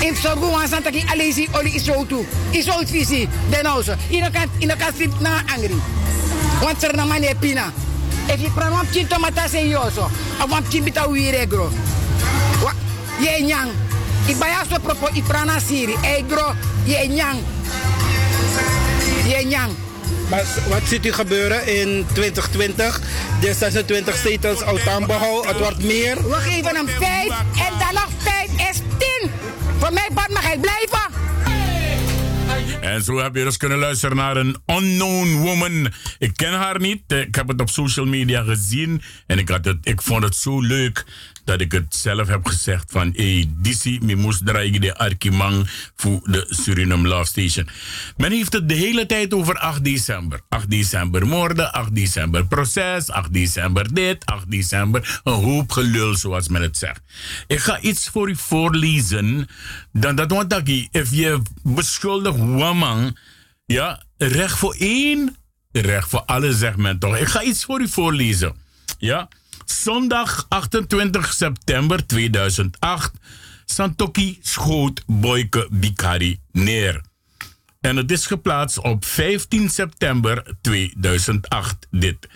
In sorgo wan san taki alesi oli iso tu. Iso fisi. Denoso. Ina kan ina kan sip na angry. Want er na mane pina. If you pran wamchi tomata se yoso. A wamchi bita wiregro. Wa ye nyang. Ibaya so propo iprana siri. Egro ye nyang. Ye nyang. Maar wat ziet u gebeuren in 2020? De 26 zetels Oudambouw, het wordt meer. We geven hem vijf en dan nog vijf is tien. Voor mij Bart, mag hij blijven. En zo heb je dus kunnen luisteren naar een unknown woman. Ik ken haar niet. Ik heb het op social media gezien. En ik, had het, ik vond het zo leuk dat ik het zelf heb gezegd van... Hey, Disi, mi moest draaien de Arkimang voor de Suriname Love Station. Men heeft het de hele tijd over 8 december. 8 december moorden, 8 december proces, 8 december dit, 8 december... Een hoop gelul, zoals men het zegt. Ik ga iets voor u voorlezen. Dan dat want dat if je beschuldigt woman, ja, recht voor één, recht voor alle, zegt men toch. Ik ga iets voor u voorlezen. Ja. Zondag 28 september 2008. Santoki schoot Boyke Bikari neer. En het is geplaatst op 15 september 2008. Dit.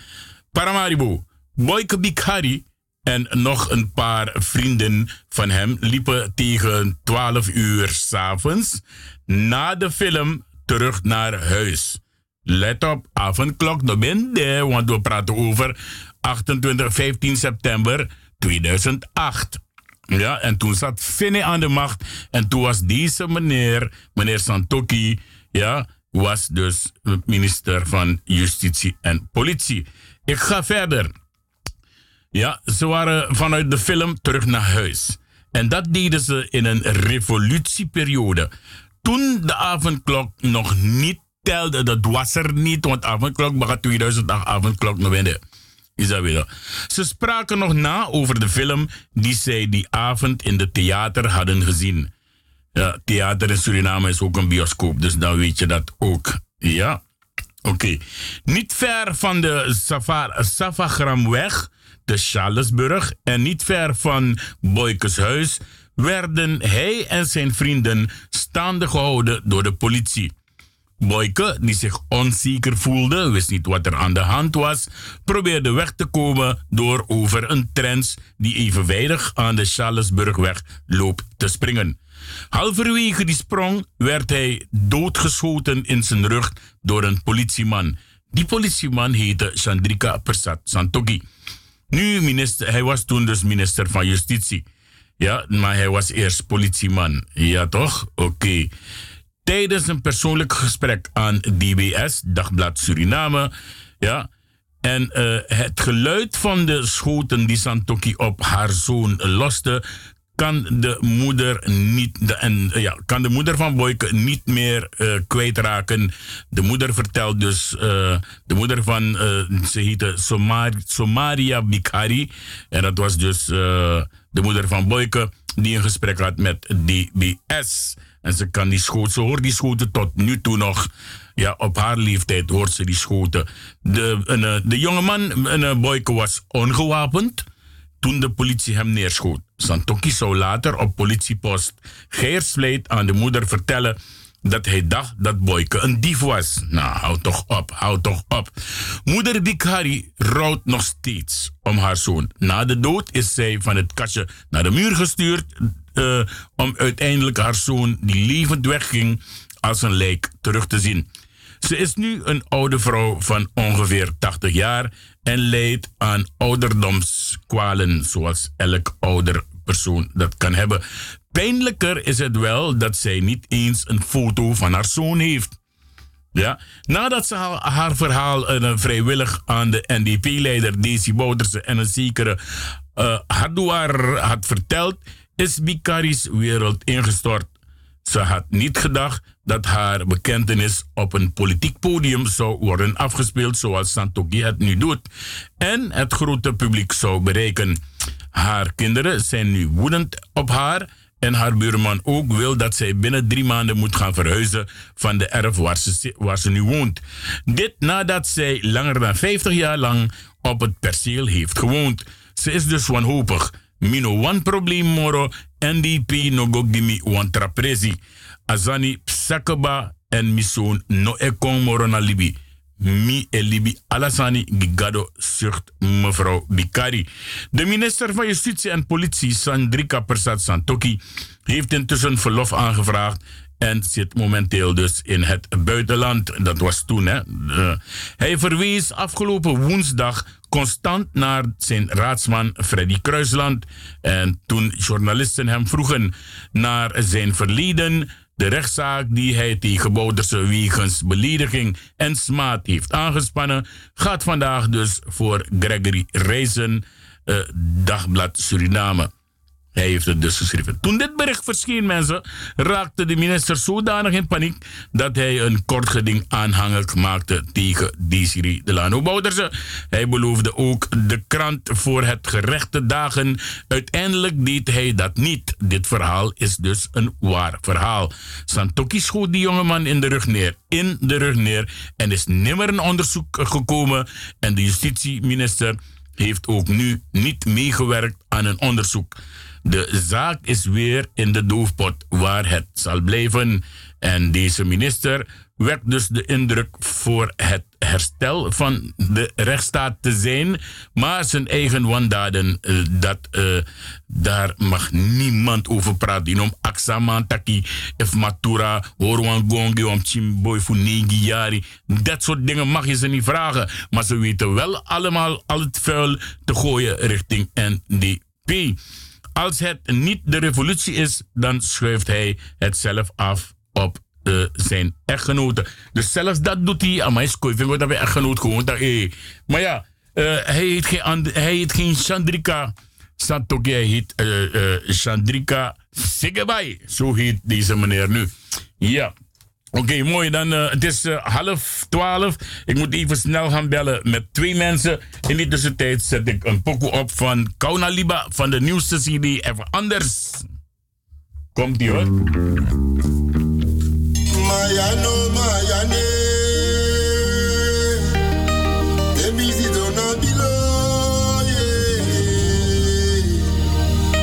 Paramaribo. Boyke Bikari en nog een paar vrienden van hem liepen tegen 12 uur s'avonds na de film terug naar huis. Let op, avondklok, nog daar, want we praten over 28, 15 september 2008. Ja, en toen zat Finney aan de macht. En toen was deze meneer, meneer Santoki, ja, was dus minister van Justitie en Politie. Ik ga verder. Ja, ze waren vanuit de film terug naar huis. En dat deden ze in een revolutieperiode. Toen de avondklok nog niet telde, dat was er niet, want avondklok, maar 2008 avondklok nog. Is dat weer? Ze spraken nog na over de film die zij die avond in de theater hadden gezien. Ja, theater in Suriname is ook een bioscoop, dus dan weet je dat ook. Ja, oké. Niet ver van de Savagramweg, de Charlesburg, en niet ver van Boykes huis werden hij en zijn vrienden staande gehouden door de politie. Boyke, die zich onzeker voelde, wist niet wat er aan de hand was, probeerde weg te komen door over een trens die evenwijdig aan de Charlesburgweg loopt te springen. Halverwege die sprong werd hij doodgeschoten in zijn rug door een politieman. Die politieman heette Chandrika Persat Santoki. Nu minister, hij was toen dus minister van Justitie. Ja, maar hij was eerst politieman. Ja, toch? Oké. Tijdens een persoonlijk gesprek aan DBS, Dagblad Suriname. Ja, en eh, het geluid van de schoten die Santoki op haar zoon loste, kan de moeder niet en, ja, kan de moeder van Boyke niet meer eh, kwijtraken. De moeder vertelt dus, eh, de moeder van, ze heette Somar, Somaria Bikari. En dat was dus de moeder van Boyke die een gesprek had met DBS. En ze kan die schoten, ze hoort die schoten tot nu toe nog. Ja, op haar leeftijd hoort ze die schoten. De, een, eh, de jonge man, een eh, Boyke, was ongewapend toen de politie hem neerschoot. Santoki zou later op politiepost Geersvleet aan de moeder vertellen dat hij dacht dat Boyke een dief was. Nou, hou toch op, hou toch op. Moeder Bikari rouwt nog steeds om haar zoon. Na de dood is zij van het kastje naar de muur gestuurd eh, om uiteindelijk haar zoon, die levend wegging, als een lijk terug te zien. Ze is nu een oude vrouw van ongeveer 80 jaar en lijdt aan ouderdomskwalen, zoals elk ouder persoon dat kan hebben. Pijnlijker is het wel dat zij niet eens een foto van haar zoon heeft. Ja, nadat ze haar, verhaal eh, vrijwillig aan de NDP-leider Desi Bouterse en een zekere uh, Hadouar had verteld, is Bikari's wereld ingestort. Ze had niet gedacht dat haar bekentenis op een politiek podium zou worden afgespeeld zoals Santoki het nu doet en het grote publiek zou bereiken. Haar kinderen zijn nu woedend op haar en haar buurman ook wil dat zij binnen drie maanden moet gaan verhuizen van de erf waar ze, waar ze nu woont. Dit nadat zij langer dan 50 jaar lang op het perceel heeft gewoond. Ze is dus wanhopig. Mino one probleem moro, NDP no go gimi one trapresi. Azani psakaba en misoon no ekon moro na libi. Mi e libi alasani gigado zucht mevrouw Bikari. De minister van Justitie en Politie, Sandrika Persat Santoki, heeft intussen verlof aangevraagd en zit momenteel dus in het buitenland. Dat was toen, hè. Hij verwees afgelopen woensdag constant naar zijn raadsman Freddy Kruisland. En toen journalisten hem vroegen naar zijn verleden, de rechtszaak die hij tegen Bouderse wegens belediging en smaad heeft aangespannen, gaat vandaag dus voor Gregory Reizen, uh, Dagblad Suriname. Hij heeft het dus geschreven. Toen dit bericht verscheen, mensen, raakte de minister zodanig in paniek dat hij een kort geding aanhangig maakte tegen Desiree Delano Bouderse. Hij beloofde ook de krant voor het gerechte dagen. Uiteindelijk deed hij dat niet. Dit verhaal is dus een waar verhaal. Santoki schoot die jongeman in de rug neer. In de rug neer. En is nimmer een onderzoek gekomen. En de justitieminister heeft ook nu niet meegewerkt aan een onderzoek. De zaak is weer in de doofpot waar het zal blijven. En deze minister wekt dus de indruk voor het herstel van de rechtsstaat te zijn. Maar zijn eigen wandaden, uh, dat, uh, daar mag niemand over praten. Om Taki, Horwan Gongi. Dat soort dingen mag je ze niet vragen. Maar ze weten wel allemaal al het vuil te gooien richting NDP. Als het niet de revolutie is, dan schuift hij het zelf af op uh, zijn echtgenote. Dus zelfs dat doet hij. Maar hij vind dat bij echtgenoot gewoon. Hey. Maar ja, uh, hij, heet geen, hij heet geen Chandrika Santoki. Hij heet uh, Chandrika Sigebai. Zo heet deze meneer nu. Ja. Oké, mooi. Dan, uh, het is uh, half twaalf. Ik moet even snel gaan bellen met twee mensen. In die tussentijd zet ik een pokoe op van Kauna Liba van de nieuwste CD. Even anders. Komt ie hoor. Mayano, Mayane.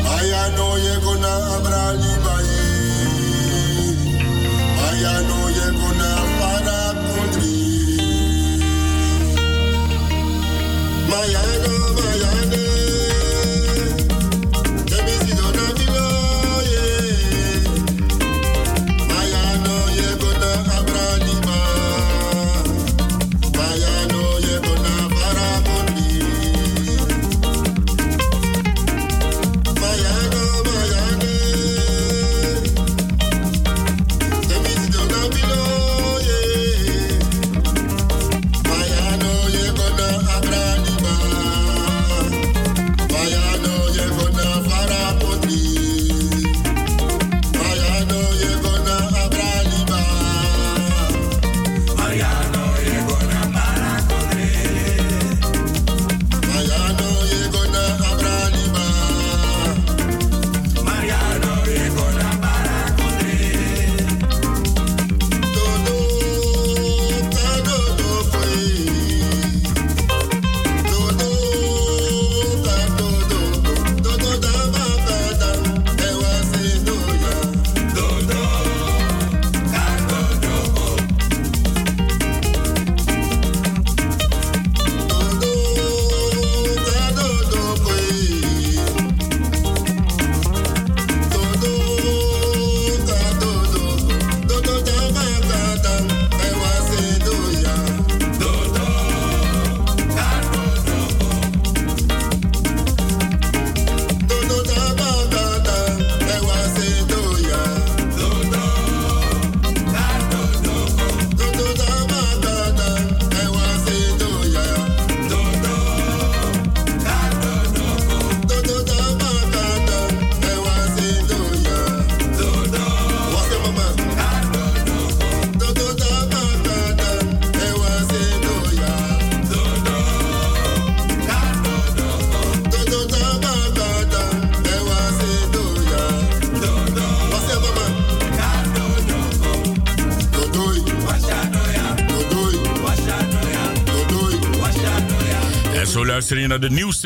Mayano, ye gonna Mayano, Mayane.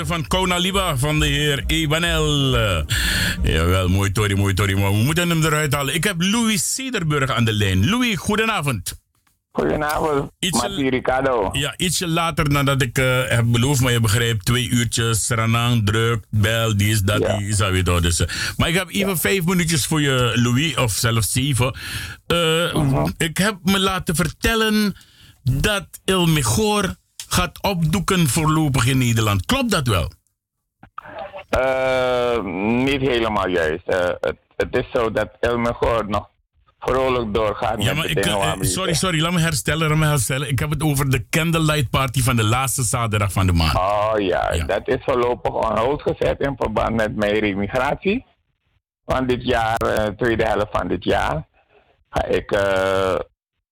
Van Kona Liba van de heer Ebanel. Uh, jawel, mooi Tori, mooi Tori, maar we moeten hem eruit halen. Ik heb Louis Cederburg aan de lijn. Louis, goedenavond. Goedenavond, Matti Ricardo. Ja, ietsje later nadat ik uh, heb beloofd, maar je begrijpt, twee uurtjes, Ranang, druk, bel, die is dat, Ja. die is dat weer door. Dus, uh, maar ik heb even vijf minuutjes voor je, Louis, of zelfs zeven. Uh, Ik heb me laten vertellen dat El Mejor gaat opdoeken voorlopig in Nederland. Klopt dat wel? Eh, niet helemaal juist. Eh, het, het is zo dat El Mejor nog vrolijk doorgaat Ja, met de ik, eh, sorry, sorry, laat me herstellen, laat me herstellen. Ik heb het over de candlelight party van de laatste zaterdag van de maand. Oh ja, dat is voorlopig on hold gezet in verband met mijn remigratie. Van dit jaar, tweede helft van dit jaar, ga ik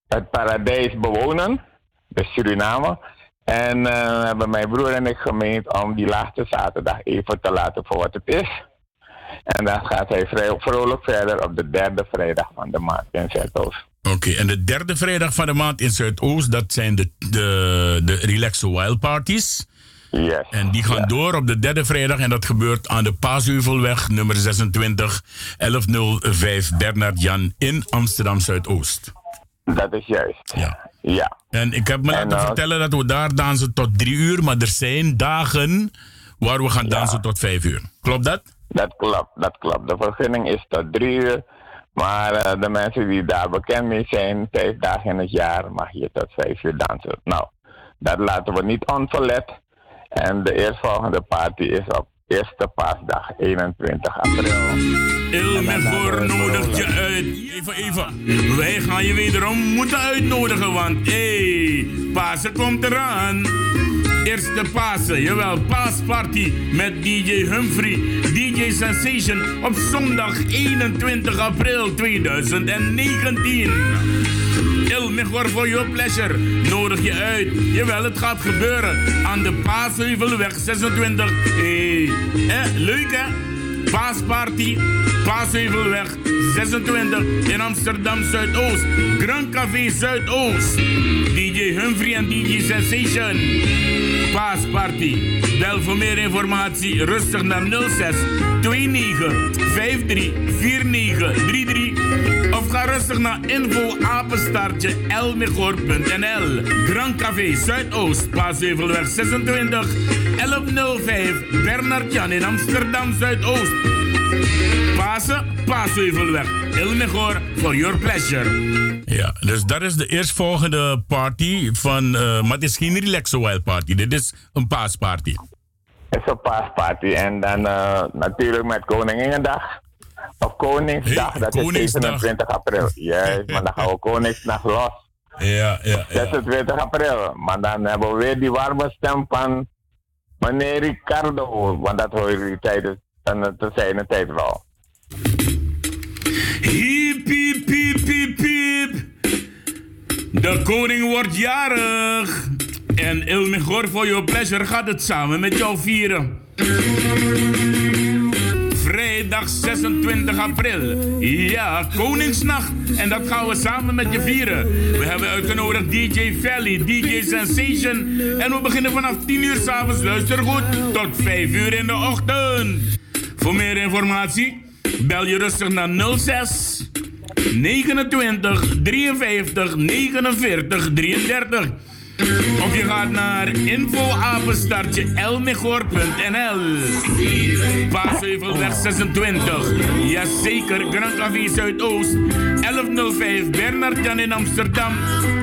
het paradijs bewonen, de Suriname. En eh, hebben mijn broer en ik gemeend om die laatste zaterdag even te laten voor wat het is. En dan gaat hij vrij vrolijk verder op de derde vrijdag van de maand in Zuidoost. Oké, en de derde vrijdag van de maand in Zuidoost, dat zijn de, de, de Relaxo Wild Parties. Yes. En die gaan door op de derde vrijdag en dat gebeurt aan de Paasheuvelweg nummer 26 1105 Bernard Jan in Amsterdam Zuidoost. Dat is juist. Ja. Ja. En ik heb me En, laten eh, vertellen dat we daar dansen tot drie uur, maar er zijn dagen waar we gaan dansen tot vijf uur. Klopt dat? Dat klopt, dat klopt. De vergunning is tot drie uur. Maar eh, de mensen die daar bekend mee zijn, vijf dagen in het jaar mag je tot vijf uur dansen. Nou, dat laten we niet onverlet. En de eerstvolgende party is op eerste paasdag, 21 april. Il Mejor nodigt je uit. Even, even. Wij gaan je wederom moeten uitnodigen, want hé, hey, Pasen komt eraan. Eerste Pasen, jawel, paasparty met DJ Humphrey, DJ Sensation op zondag 21 april 2019. Il Mejor for your pleasure nodig je uit. Jawel, het gaat gebeuren aan de Paasheuvelweg 26. Hé, hey. eh, leuk hè? Paasparty, Paasheuvelweg 26 in Amsterdam Zuidoost. Grand Café Zuidoost. DJ Humphrey en DJ Sensation. Paasparty. Bel voor meer informatie rustig naar 06 29 53 49 33 of ga rustig naar info apenstaartje elmegor.nl. Grand Café Zuidoost, Paasheuvelweg 26 1105 Bernard Jan in Amsterdam Zuidoost. Pasen, Paasheuvelweg. Elmegor for your pleasure. Ja, dus dat is de eerstvolgende party van... eh, maar het is geen Relaxo Wild Party. Dit is een paasparty. Het is een paasparty. En dan eh, natuurlijk met Koninginnedag. Of Koningsdag, dat is 27 april. Juist, maar dan gaan we (laughs) Koningsdag los. Ja, ja, 26 april. Maar dan hebben we weer die warme stem van meneer Ricardo. Want dat hoor je tijdens een te zijn tijd wel. Hiep, hiep, hiep, hiep, hiep. De koning wordt jarig. En Il Mejor for your pleasure gaat het samen met jou vieren. Vrijdag 26 april. Ja, Koningsnacht. En dat gaan we samen met je vieren. We hebben uitgenodigd DJ Valley, DJ Sensation. En we beginnen vanaf 10 uur s'avonds, luister goed, tot 5 uur in de ochtend. Voor meer informatie, bel je rustig naar 06 29 53 49 33. Of je gaat naar infoapenstartje elmegor.nl. Paasheuvelweg 26. Jazeker, Grand Café Zuidoost. 1105 Bernard Jan in Amsterdam.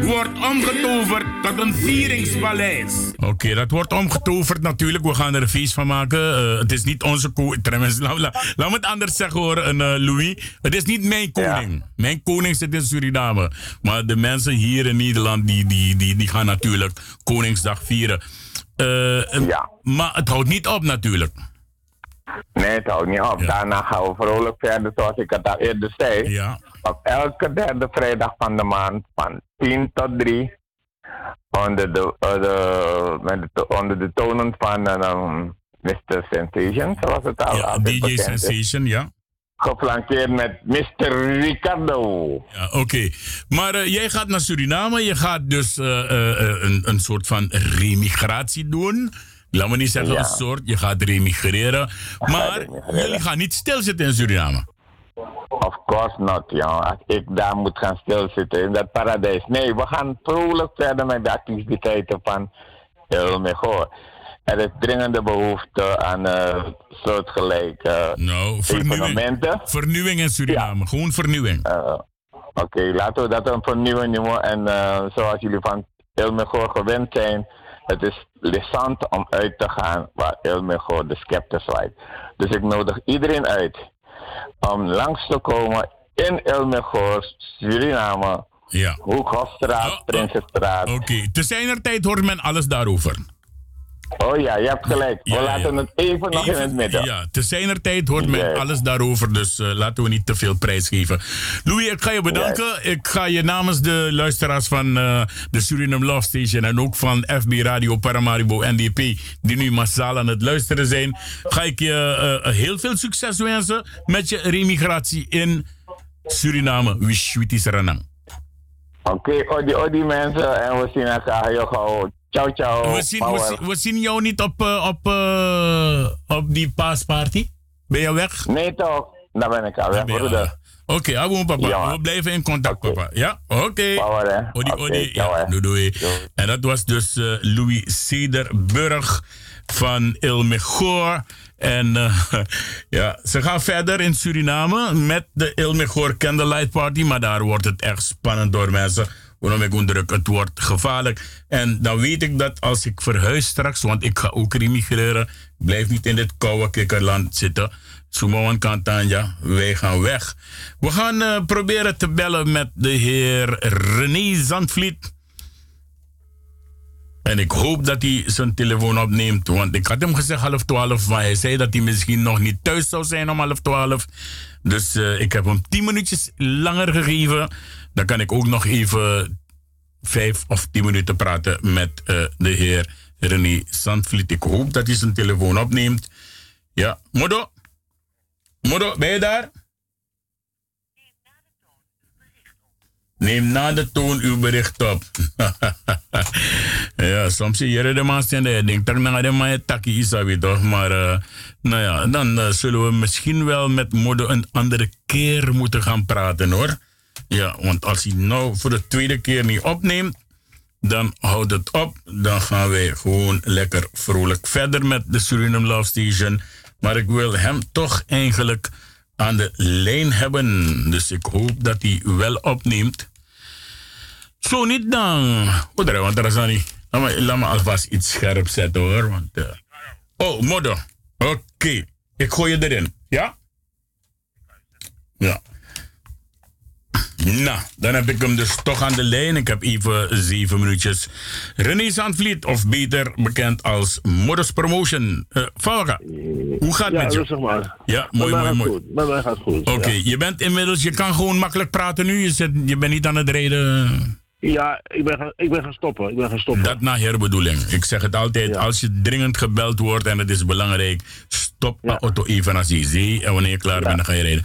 Wordt omgetoverd tot een vieringspaleis. Oké, dat wordt omgetoverd natuurlijk. We gaan er een feest van maken. Eh, het is niet onze koning. Laat, laat, laat me het anders zeggen hoor, een, eh, Louis. Het is niet mijn koning. Mijn koning zit in Suriname. Maar de mensen hier in Nederland, die, die, die, die gaan natuurlijk Koningsdag vieren. Eh, Maar het houdt niet op natuurlijk. Nee, het houdt niet op. Daarna gaan we vrolijk verder, zoals ik het al eerder zei. Op elke derde vrijdag van de maand, van 10 tot 3. Onder de, eh, onder de tonen van eh, Mr. Sensation, zoals het al Ja, DJ is. Sensation, ja. Geflankeerd met Mr. Ricardo. Ja, oké. Maar eh, jij gaat naar Suriname. Je gaat dus eh, eh, een, een soort van remigratie doen. laat me niet zeggen Ja. een soort, je gaat remigreren. Maar jullie gaan niet stilzitten in Suriname. Of course not, jongen. Als ik daar moet gaan stilzitten in dat paradijs. Nee, we gaan vrolijk verder met de activiteiten van El Mejor. Er is dringende behoefte aan eh soortgelijke nou, evenementen. Vernieuwing in Suriname, gewoon vernieuwing. Eh, Oké, laten we dat een vernieuwing noemen. En eh, zoals jullie van El Mejor gewend zijn, het is lissant om uit te gaan waar El Mejor de scepter zwaait. Dus ik nodig iedereen uit om langs te komen in El Mejor, Suriname, Ja. Hoekhofstraat, Prinsenstraat. Oké, te zijner tijd hoort men alles daarover. Oh ja, je hebt gelijk. We laten ja. het even nog in het midden. Ja, te zijner tijd hoort men alles daarover, dus eh, laten we niet te veel prijs geven. Louis, ik ga je bedanken. Ik ga je namens de luisteraars van eh, de Suriname Love Station en ook van FB Radio Paramaribo NDP, die nu massaal aan het luisteren zijn, ga ik je eh, heel veel succes wensen met je remigratie in Suriname. Wishwiti Saranang. Oké, odi odi mensen en we zien elkaar heel gauw. Ciao, ciao. We zien, we, zien, we zien jou niet op, eh, op, eh, op die paasparty. Ben je weg? Nee toch, daar ben ik al broeder. Oké, gewoon papa. Ja. We blijven in contact, papa. Ja, oké. Power, hè. Odi, odi. Ja, doei, doei. En dat was dus eh, Louis Cederburg van Il Mejor. En (laughs) ja, ze gaan verder in Suriname met de Il Mejor Candlelight Party. Maar daar wordt het echt spannend door mensen. Waarom ik onderdruk, het wordt gevaarlijk. En dan weet ik dat als ik verhuis straks, want ik ga ook remigreren. Ik blijf niet in dit koude kikkerland zitten. Sumoan Kantanja, wij gaan weg. We gaan eh, proberen te bellen met de heer René Zandvliet. En ik hoop dat hij zijn telefoon opneemt. Want ik had hem gezegd half twaalf. Maar hij zei dat hij misschien nog niet thuis zou zijn om half twaalf. Dus eh, ik heb hem tien minuutjes langer gegeven. Dan kan ik ook nog even vijf of tien minuten praten met eh, de heer René Zandvliet. Ik hoop dat hij zijn telefoon opneemt. Ja, Modo. Modo, ben je daar? Neem na de toon uw bericht op. (laughs) ja, soms zie je de staan en denkt, tak na de man takkie isabi toch. Maar eh, nou ja, dan eh, zullen we misschien wel met Modo een andere keer moeten gaan praten hoor. Ja, want als hij nou voor de tweede keer niet opneemt, dan houdt het op. Dan gaan wij gewoon lekker vrolijk verder met de Suriname Love Station. Maar ik wil hem toch eigenlijk aan de lijn hebben. Dus ik hoop dat hij wel opneemt. Zo niet dan. Goed, want er is nog niet. Laat me, laat me alvast iets scherp zetten hoor. Want, eh, Oh, modder. Oké. Ik gooi je erin. Ja? Ja. Nou, dan heb ik hem dus toch aan de lijn. Ik heb even zeven minuutjes. René Zandvliet, of beter bekend als Modders Promotion. Uh, Valga, hoe gaat het Ja, met je? maar. Ja, mooi, mooi, mooi. goed. Bij mij gaat het goed. Oké, ja. je bent inmiddels, je kan gewoon makkelijk praten nu. Je, zit, je bent niet aan het rijden. Ja, ik ben, gaan, ik ben gaan stoppen. Ik ben gaan stoppen. Dat naar herbedoeling. Ik zeg het altijd, als je dringend gebeld wordt en het is belangrijk, stop de auto even als je ziet. En wanneer je klaar bent, dan ga je rijden.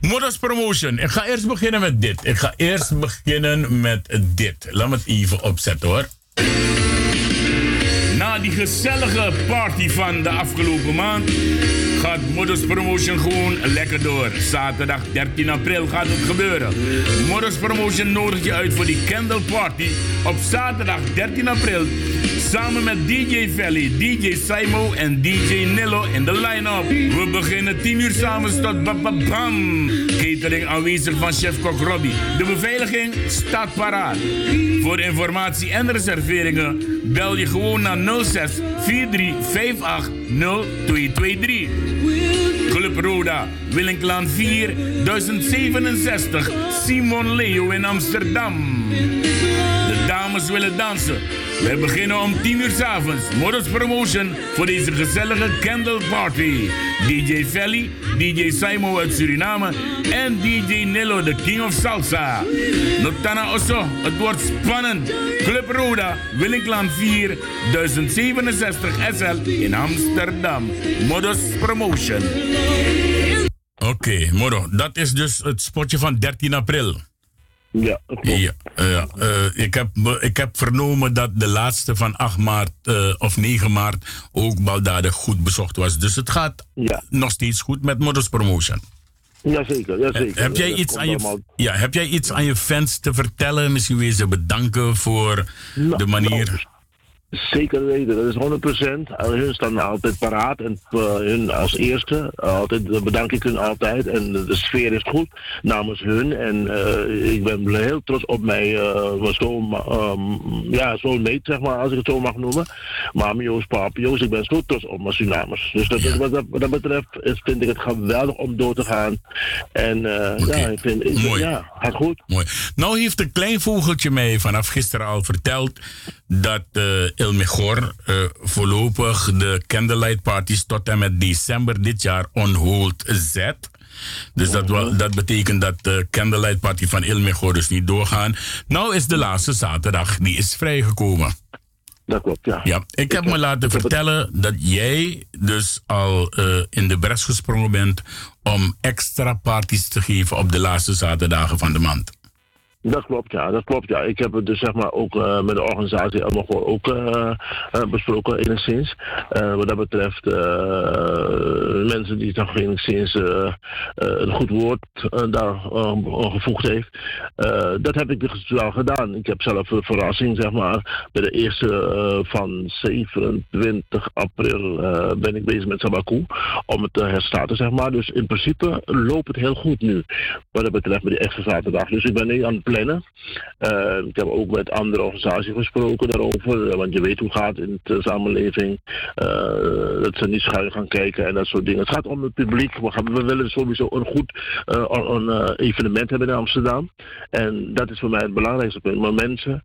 Modders Promotion. Ik ga eerst beginnen met dit. Ik ga eerst beginnen met dit. Laat me het even opzetten hoor. Die gezellige party van de afgelopen maand gaat Modders Promotion gewoon lekker door. Zaterdag 13 april gaat het gebeuren. Modders Promotion nodigt je uit voor die Candle Party op zaterdag 13 april. Samen met DJ Valley, DJ Simo en DJ Nillo in de line-up. We beginnen 10 uur samen tot bam bam bam. Catering aanwezig van chef-kok Robbie. De beveiliging staat paraat. Voor informatie en reserveringen bel je gewoon naar 06 43 58 0223. Club Roda, Willinklaan 4, 1067, Simon Leo in Amsterdam. De dames willen dansen. Wij beginnen om 10 uur s avonds. Modus Promotion voor deze gezellige Candle Party. DJ Felly, DJ Simo uit Suriname en DJ Nillo, de King of Salsa. Notana Osso, het wordt spannend. Club Roda, Willinklaan 4, 1067 SL in Amsterdam. Modus Promotion. Oké, Moro, dat is dus het spotje van 13 april. Ja, Ja, ja, eh, ik, heb, ik heb vernomen dat de laatste van 8 maart eh, of 9 maart ook baldadig goed bezocht was. Dus het gaat nog steeds goed met Modus Promotion. Jazeker, jazeker. Heb jij, iets aan je, ja, heb jij iets aan je fans te vertellen? Misschien wil je ze bedanken voor de manier. Zeker weten, dat is 100%. Uh, hun staan altijd paraat en uh, hun als eerste. altijd bedank ik hun altijd. En de sfeer is goed namens hun. En uh, ik ben heel trots op mij, uh, mijn zoon, um, ja, zoonmeet, zeg maar, als ik het zo mag noemen. Mami Joost, papi Joost, ik ben zo trots op mijn Surinamers. Dus dat, wat, dat, wat dat betreft is, vind ik het geweldig om door te gaan. En uh, ja, ik vind, ik, Mooi. ja, gaat goed. Mooi. Nou heeft een klein vogeltje mij vanaf gisteren al verteld dat El Mejor uh, voorlopig de candlelight parties tot en met december dit jaar on hold zet. Dus dat, wel, dat betekent dat de candlelight party van El Mejor dus niet doorgaan. Nou is de laatste zaterdag, die is vrijgekomen. Dat klopt, ja. Ja, ik heb me laten vertellen dat jij dus al uh, in de bres gesprongen bent om extra parties te geven op de laatste zaterdagen van de maand. Dat klopt, ja, dat klopt, ja. Ik heb het dus zeg maar ook uh, met de organisatie allemaal gewoon ook uh, uh, besproken, enigszins. wat dat betreft, mensen die toch enigszins een goed woord daar gevoegd heeft. dat heb ik dus wel gedaan. Ik heb zelf een verrassing, zeg maar. Bij de eerste van 27 april ben ik bezig met Sabaku om het te herstarten, zeg maar. Dus in principe loopt het heel goed nu, wat dat betreft met die extra zaterdag. Dus ik ben nu aan het plannen. Uh, ik heb ook met andere organisaties gesproken daarover, want je weet hoe het gaat in de samenleving. Uh, dat ze niet schuin gaan kijken en dat soort dingen. Het gaat om het publiek. We, gaan, we willen sowieso een goed een, evenement hebben in Amsterdam. En dat is voor mij het belangrijkste punt. Maar mensen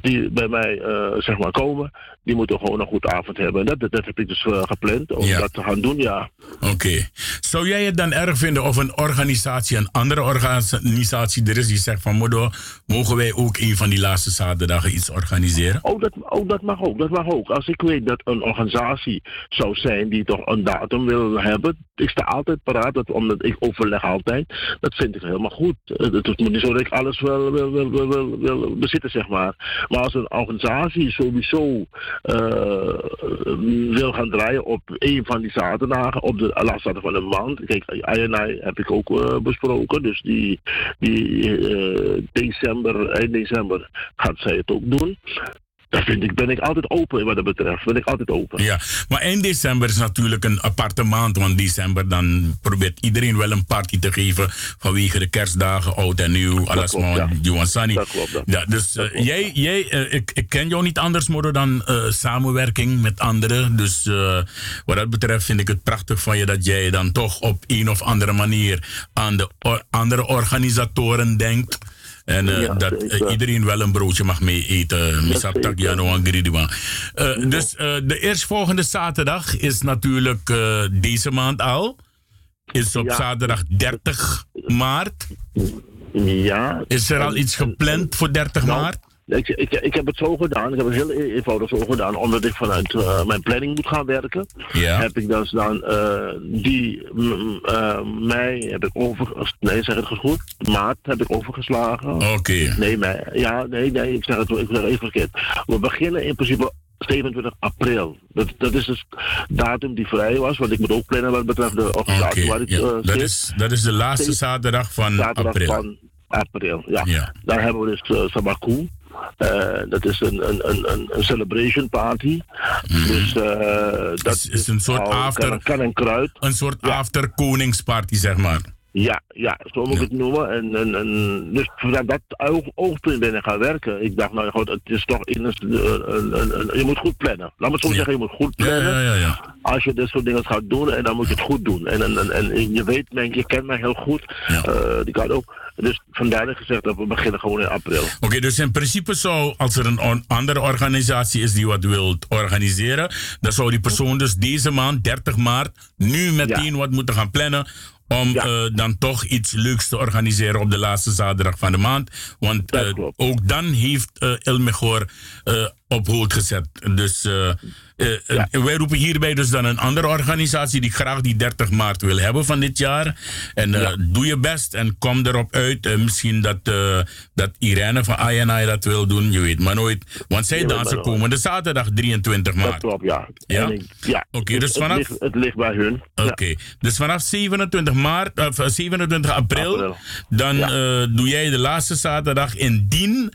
die bij mij zeg maar komen, die moeten gewoon een goed avond hebben. En dat, dat, dat heb ik dus gepland om ja. dat te gaan doen, ja. Oké. Okay. Zou jij het dan erg vinden of een organisatie, een andere organisatie er is die zegt van Modo, mogen wij ook een van die laatste zaterdagen iets organiseren? Oh dat, oh, dat mag ook, dat mag ook. Als ik weet dat een organisatie zou zijn die toch een datum wil hebben, ik sta altijd paraat, dat, omdat ik overleg altijd. Dat vind ik helemaal goed. Het moet niet zo dat ik alles wil, wil, wil, wil, wil, bezitten, zeg maar. Maar als een organisatie sowieso uh, wil gaan draaien op een van die zaterdagen, op de laatste zaterdag van de maand. Kijk, INI heb ik ook uh, besproken, dus die, die december, eind december gaat zij het ook doen. Daar vind ik, ben ik altijd open wat dat betreft. Ben ik altijd open. Ja, maar eind december is natuurlijk een aparte maand. Want december dan probeert iedereen wel een party te geven. Vanwege de kerstdagen, oud en nieuw, alles maar Juansani. Dat klopt. Dat. Ja, dus uh, jij, jij uh, ik, ik ken jou niet anders, Moro, dan uh, samenwerking met anderen. Dus wat dat betreft vind ik het prachtig van je dat jij dan toch op een of andere manier aan de andere organisatoren denkt. En uh, ja, dat uh, iedereen wel een broodje mag mee eten. Angridiwa. Uh, dus de eerstvolgende zaterdag is natuurlijk deze maand al. Is op ja. zaterdag 30 maart. Ja. Is er al iets gepland voor 30 nou, maart? Ik, ik, ik heb het zo gedaan, ik heb het heel e-, eenvoudig zo gedaan, omdat ik vanuit uh, mijn planning moet gaan werken. Ja. Heb ik dus dan uh, die uh, mei heb ik over, nee zeg het goed, maart heb ik overgeslagen. Oké. Okay. Nee, mei, ja, nee, nee, ik zeg het, ik zeg even verkeerd. We beginnen in principe 27 april. Dat, dat is dus datum die vrij was, want ik moet ook plannen wat betreft de organisatie okay. waar ik ja. uh, dat, is, dat is de laatste zaterdag van zaterdag april. Van april, ja. ja. Daar hebben we dus uh, Sabaku. Uh, dat is een, een, een, een celebration party. Mm. Dus uh, dat is, is een soort after. Kan, en kruid. Een soort ja. after koningsparty, zeg maar. Ja, ja, zo moet ik ja. het noemen. En, en, en dus vanuit dat oog, oogpunt ben ik gaan werken. Ik dacht, nou goed, het is toch in een, je moet goed plannen. Laat me het zo ja. zeggen, je moet goed plannen. Ja, Als je dit soort dingen gaat doen, en dan moet je het goed doen. En, en, en, en je weet, denk je kent mij heel goed. Uh, die kan ook. Dus vandaar gezegd dat we beginnen gewoon in april. Oké, okay, dus in principe zou, als er een on andere organisatie is die wat wil organiseren, dan zou die persoon dus deze maand, 30 maart, nu meteen wat moeten gaan plannen om ja. uh, dan toch iets leuks te organiseren op de laatste zaterdag van de maand. Want uh, ook dan heeft uh, op hold gezet. Dus eh, wij roepen hierbij dus dan een andere organisatie die graag die 30 maart wil hebben van dit jaar. En eh, doe je best en kom erop uit. Eh, misschien dat, eh, dat Irene van INI dat wil doen, je weet maar nooit. Want zij dansen komende zaterdag 23 maart. Dat klopt, ja. Ja? En ik- ja. Oké, dus Het vanaf... ligt- het ligt bij hun. Oké, dus vanaf 27 maart, of eh, 27 april, dan eh, doe jij de laatste zaterdag. Indien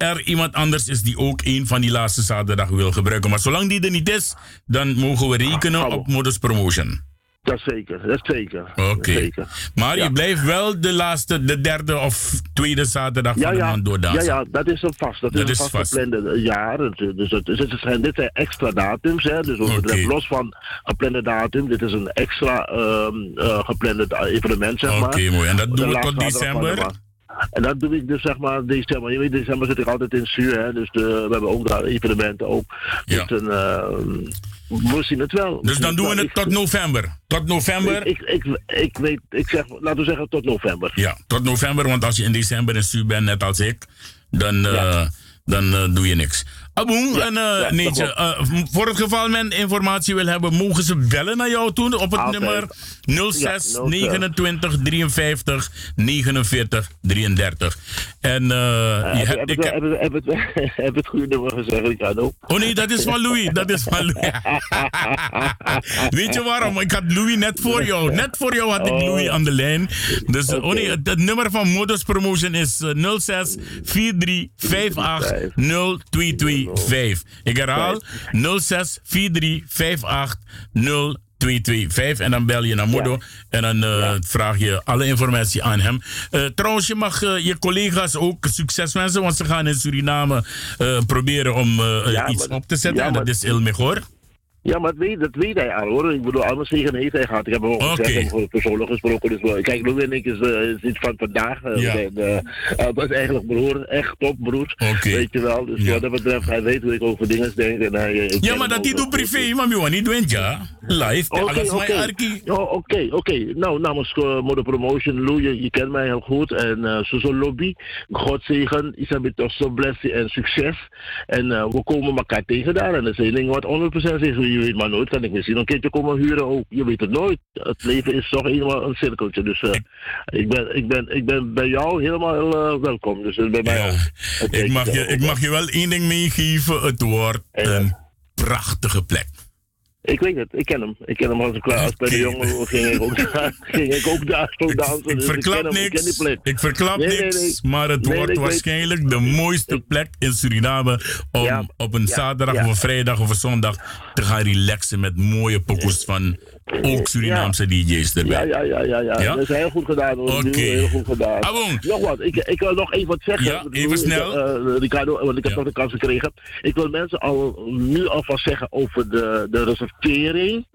er iemand anders is die ook een van die laatste zaterdag wil gebruiken. Maar zolang die er niet is, dan mogen we rekenen op Modus Promotion. Dat zeker, dat zeker. Oké. Maar Ja. je blijft wel de laatste, de derde of tweede zaterdag Ja, van de maand doordansen. ja, ja, dat is een vast. Dat, Dat is een vast vast. geplande jaar. Dus, dus, het- dus het zijn, dit zijn extra datums. Hè. Dus los van geplande datum. Dit is een extra ehm eh, geplande evenement, zeg maar. Oké, mooi. En dat doen we tot december? En dat doe ik dus zeg maar december. Je weet, december zit ik altijd in zuur. Hè. Dus de, we hebben ook daar evenementen ook. Dus een, ehm, we zien het wel. Dus dan doen we het tot november. Tot november? Ik, ik, ik, ik weet, ik zeg, laten we zeggen tot november. Ja, tot november, want als je in december in Su bent, net als ik, dan, eh, dan eh, doe je niks. Aboen, en Neetje, dat eh, m- voor het geval men informatie wil hebben, mogen ze bellen naar jou toe op het Altijd. nummer 06 Ja, 29 53 49 33. En je heb, hebt, heb, ik het, heb, heb, het- (laughs) heb, het, goede nummer gezegd, Ricardo? Oh nee, dat is van Louis. Dat is van Louis. (laughs) Weet je waarom? Ik had Louis net voor jou. Net voor jou had ik Louis aan de lijn. Dus eh, oh nee, het, het nummer van Modus Promotion is eh, 06 43 58 0225. Ik herhaal 06 43 58 0225. En dan bel je naar Modo en dan eh, vraag je alle informatie aan hem. Eh, trouwens, je mag eh, je collega's ook succes wensen, want ze gaan in Suriname proberen om Ja, iets maar- op te zetten. en dat maar- is Ilmig hoor. Ja, maar dat weet, dat weet hij al hoor. Ik bedoel, allemaal zegen heeft hij gehad. Ik heb hem ook Oké. gezegd, hem persoonlijk gesproken. Dus wel- kijk, Louis en ik is, eh, is iets van vandaag. Eh, Ja. zijn, eh, eh, dat is eigenlijk broer, echt topbroer. Weet je wel. Dus wat dat betreft, hij weet hoe ik over dingen denk. En hij, ik Ja, maar dat wel doet privé, maar je niet doen, ja. Live, Oké, alles oké. mijn arki. Ja, Oké, oké. Nou, namens uh, Mode Promotion, Lou, je, je kent mij heel goed. En eh zo lobby. God zegen, Isabel toch zo blessie en succes. En eh, we komen elkaar tegen daar. En dat is één ding wat 100% is. Je weet maar nooit, kan ik misschien een keertje komen huren ook. Je weet het nooit. Het leven is toch helemaal een cirkeltje. Dus eh, ik, ben, ik, ben, ik ben bij jou helemaal eh, welkom. Dus bij mij ook. Ik mag, je, ik mag je wel één ding meegeven. Het wordt een prachtige plek. Ik weet het, ik ken hem. Ik ken hem als ik klaar als bij de jongen ging ik ook, ging ik ook daar (laughs) zo dansen. Ik Dus verklap ik ken die niks. plek. Ik verklap Nee, niks. nee. Maar het wordt weet- waarschijnlijk de mooiste plek in Suriname. Om op een ja, zaterdag ja. of een vrijdag of een zondag te gaan relaxen met mooie pokoes van ook Surinaamse DJ's erbij. Ja, ja, ja, ja, ja. Ja? Dat is heel goed gedaan hoor. Oké. Heel goed gedaan. Abon. Nog wat, ik, ik wil nog even wat zeggen. Ja, even snel. ik, eh, Ricardo, want ik heb nog de kans gekregen. Ik wil mensen al nu alvast zeggen over de, de reservering.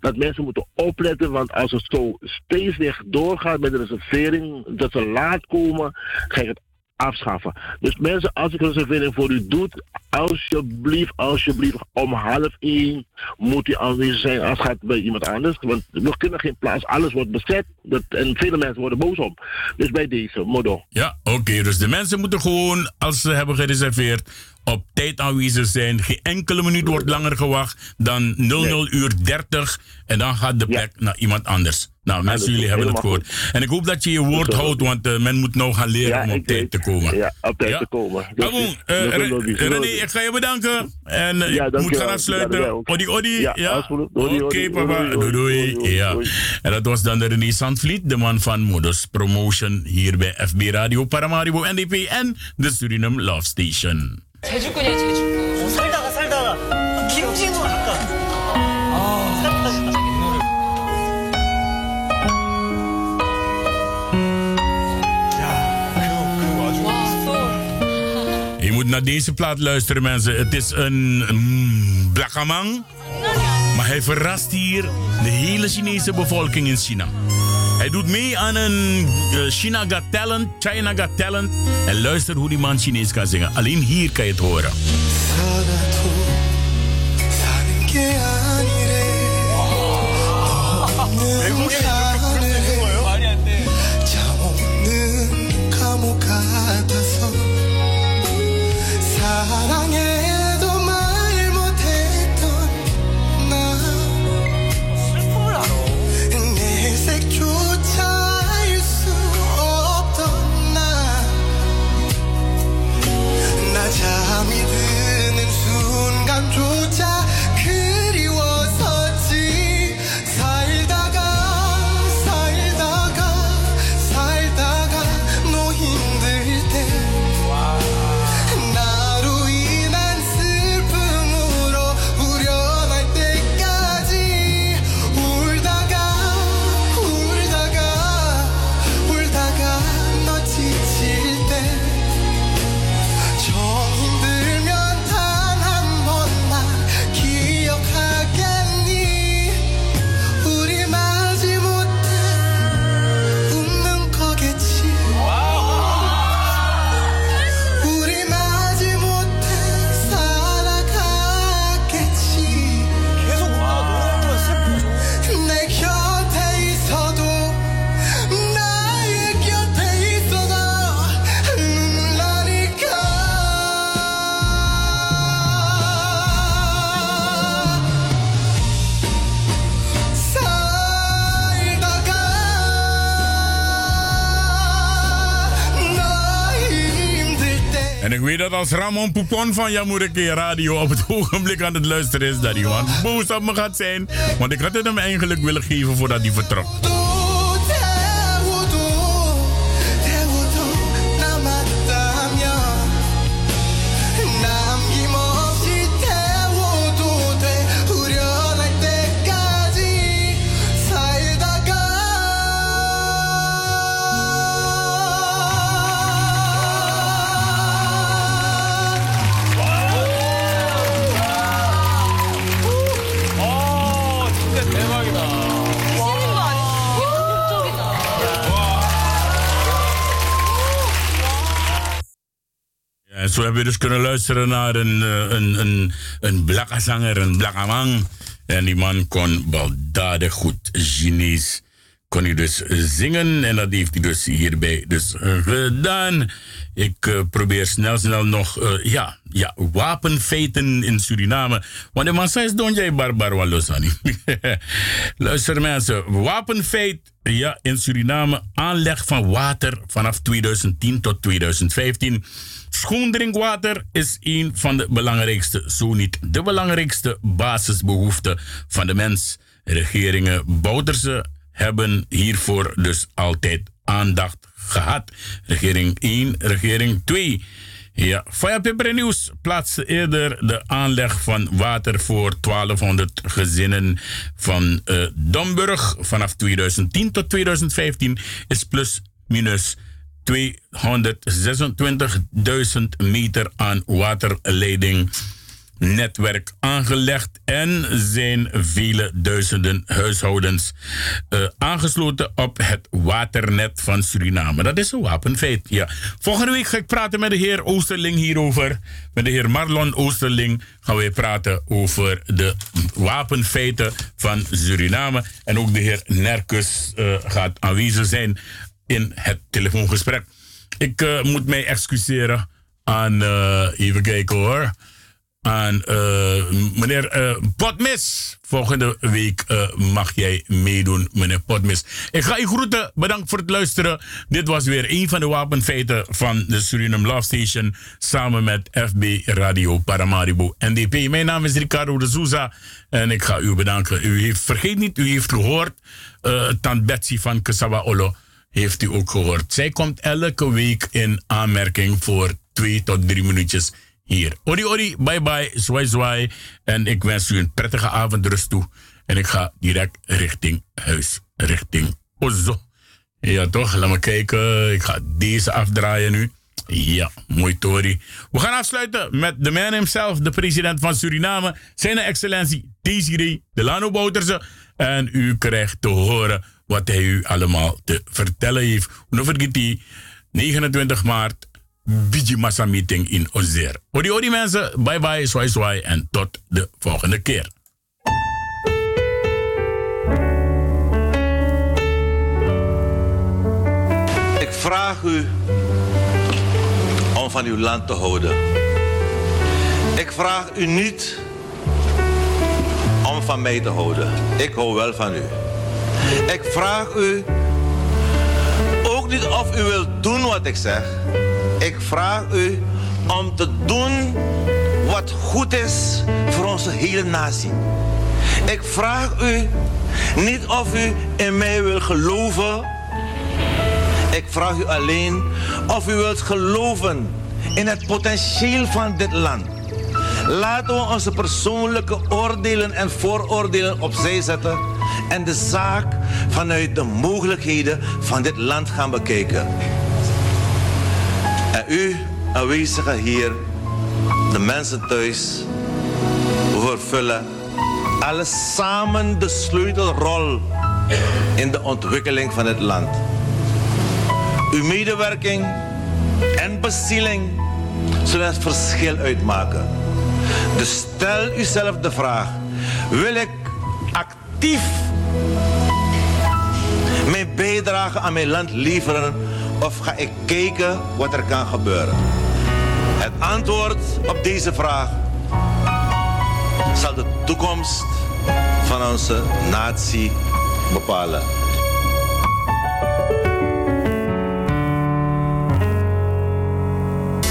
Dat mensen moeten opletten, want als het zo steeds weer doorgaat met de reservering, dat ze laat komen, je het afschaffen. Dus mensen, als ik een reservering voor u doet, alsjeblieft, alsjeblieft, om half één moet u aanwezig zijn als het gaat bij iemand anders. Want we kunnen geen plaats, alles wordt bezet dat, en vele mensen worden boos om. Dus bij deze, modo. Ja, oké. dus de mensen moeten gewoon, als ze hebben gereserveerd, op tijd aanwezig zijn. Geen enkele minuut wordt langer gewacht dan 00 uur 30. En dan gaat de plek naar iemand anders. Nou, mensen, jullie hebben het gehoord. En ik hoop dat je je woord houdt, want eh, men moet nou gaan leren Ja, om op tijd weet. te komen. (laughs) Ja, op tijd te komen. Abon, eh, dat is. René, ik ga je bedanken. En eh, Ja, ik moet gaan afsluiten. Odi, odi. Ja. Oké, papa. Doei, doei. Ja. En dat was dan de René Sandvliet, de man van Modus Promotion hier bij FB Radio Paramaribo NDP en de Suriname Love Station. Moet naar deze plaat luisteren, mensen. Het is een mm, blakkamang. Maar hij verrast hier de hele Chinese bevolking in China. Hij doet mee aan een eh, China Got Talent, China Got Talent. En luister hoe die man Chinees kan zingen. Alleen hier kan je het horen. 사 dat als Ramon Poupon van Jamureke Radio op het (laughs) ogenblik aan het luisteren is, dat hij gewoon boos op me gaat zijn. Want ik had het hem eigenlijk willen geven voordat hij vertrok. Zo hebben we dus kunnen luisteren naar een, eh, een, een, een blakke zanger, een blakke man. En die man kon baldadig goed Chinees. Kon hij dus zingen en dat heeft hij dus hierbij dus eh, gedaan. Ik uh, probeer snel, snel nog, ja, ja, wapenfeiten in Suriname. Want de zei, don jij barbar. (laughs) Luister mensen, wapenfeit, ja, in Suriname, aanleg van water vanaf 2010 tot 2015. Schoon drinkwater is een van de belangrijkste, zo niet de belangrijkste basisbehoeften van de mens. Regeringen Bouterse hebben hiervoor dus altijd aandacht gehad. Regering 1, regering 2. Ja, Faya Pepper Nieuws plaatste eerder de aanleg van water voor 1200 gezinnen van uh, Domburg vanaf 2010 tot 2015 is plus minus 226.000 meter aan waterleiding netwerk aangelegd en zijn vele duizenden huishoudens uh, aangesloten op het waternet van Suriname. Dat is een wapenfeit. Ja. Volgende week ga ik praten met de heer Oosterling hierover. Met de heer Marlon Oosterling gaan we praten over de wapenfeiten van Suriname. En ook de heer Nerkus uh, gaat aanwezig zijn in het telefoongesprek. Ik uh, moet mij excuseren aan, even kijken hoor aan uh, meneer uh, Potmis. Volgende week uh, mag jij meedoen, meneer Potmis. Ik ga u groeten. Bedankt voor het luisteren. Dit was weer een van de wapenfeiten van de Suriname Love Station. Samen met FB Radio Paramaribo NDP. Mijn naam is Ricardo de Souza. En ik ga u bedanken. U heeft, vergeet niet, u heeft gehoord. Uh, Tant Betsy van Kesawa Olo heeft u ook gehoord. Zij komt elke week in aanmerking voor twee tot drie minuutjes hier. Ori ori, bye bye, zwaai zwaai. En ik wens u een prettige avondrust toe. En ik ga direct richting huis, richting Ozo. Ja toch, laat me kijken. Ik ga deze afdraaien nu. Ja, mooi Tori. We gaan afsluiten met de man himself, de president van Suriname. Zijn excellentie Desiree Delano Bouterse. En u krijgt te horen wat hij u allemaal te vertellen heeft. En die 29 maart Biji Massa meeting in Ozer. Odi odi mensen, bye bye, swai swai en tot de volgende keer. Ik vraag u om van uw land te houden. Ik vraag u niet om van mij te houden. Ik hou wel van u. Ik vraag u ook niet of u wilt doen wat ik zeg. Ik vraag u om te doen wat goed is voor onze hele natie. Ik vraag u niet of u in mij wil geloven. Ik vraag u alleen of u wilt geloven in het potentieel van dit land. Laten we onze persoonlijke oordelen en vooroordelen opzij zetten en de zaak vanuit de mogelijkheden van dit land gaan bekijken. En u, aanwezigen hier, de mensen thuis, vervullen alle samen de sleutelrol in de ontwikkeling van het land. Uw medewerking en bezieling zullen het verschil uitmaken. Dus stel uzelf de vraag: wil ik actief mijn bijdrage aan mijn land leveren of ga ik kijken wat er kan gebeuren? Het antwoord op deze vraag zal de toekomst van onze natie bepalen.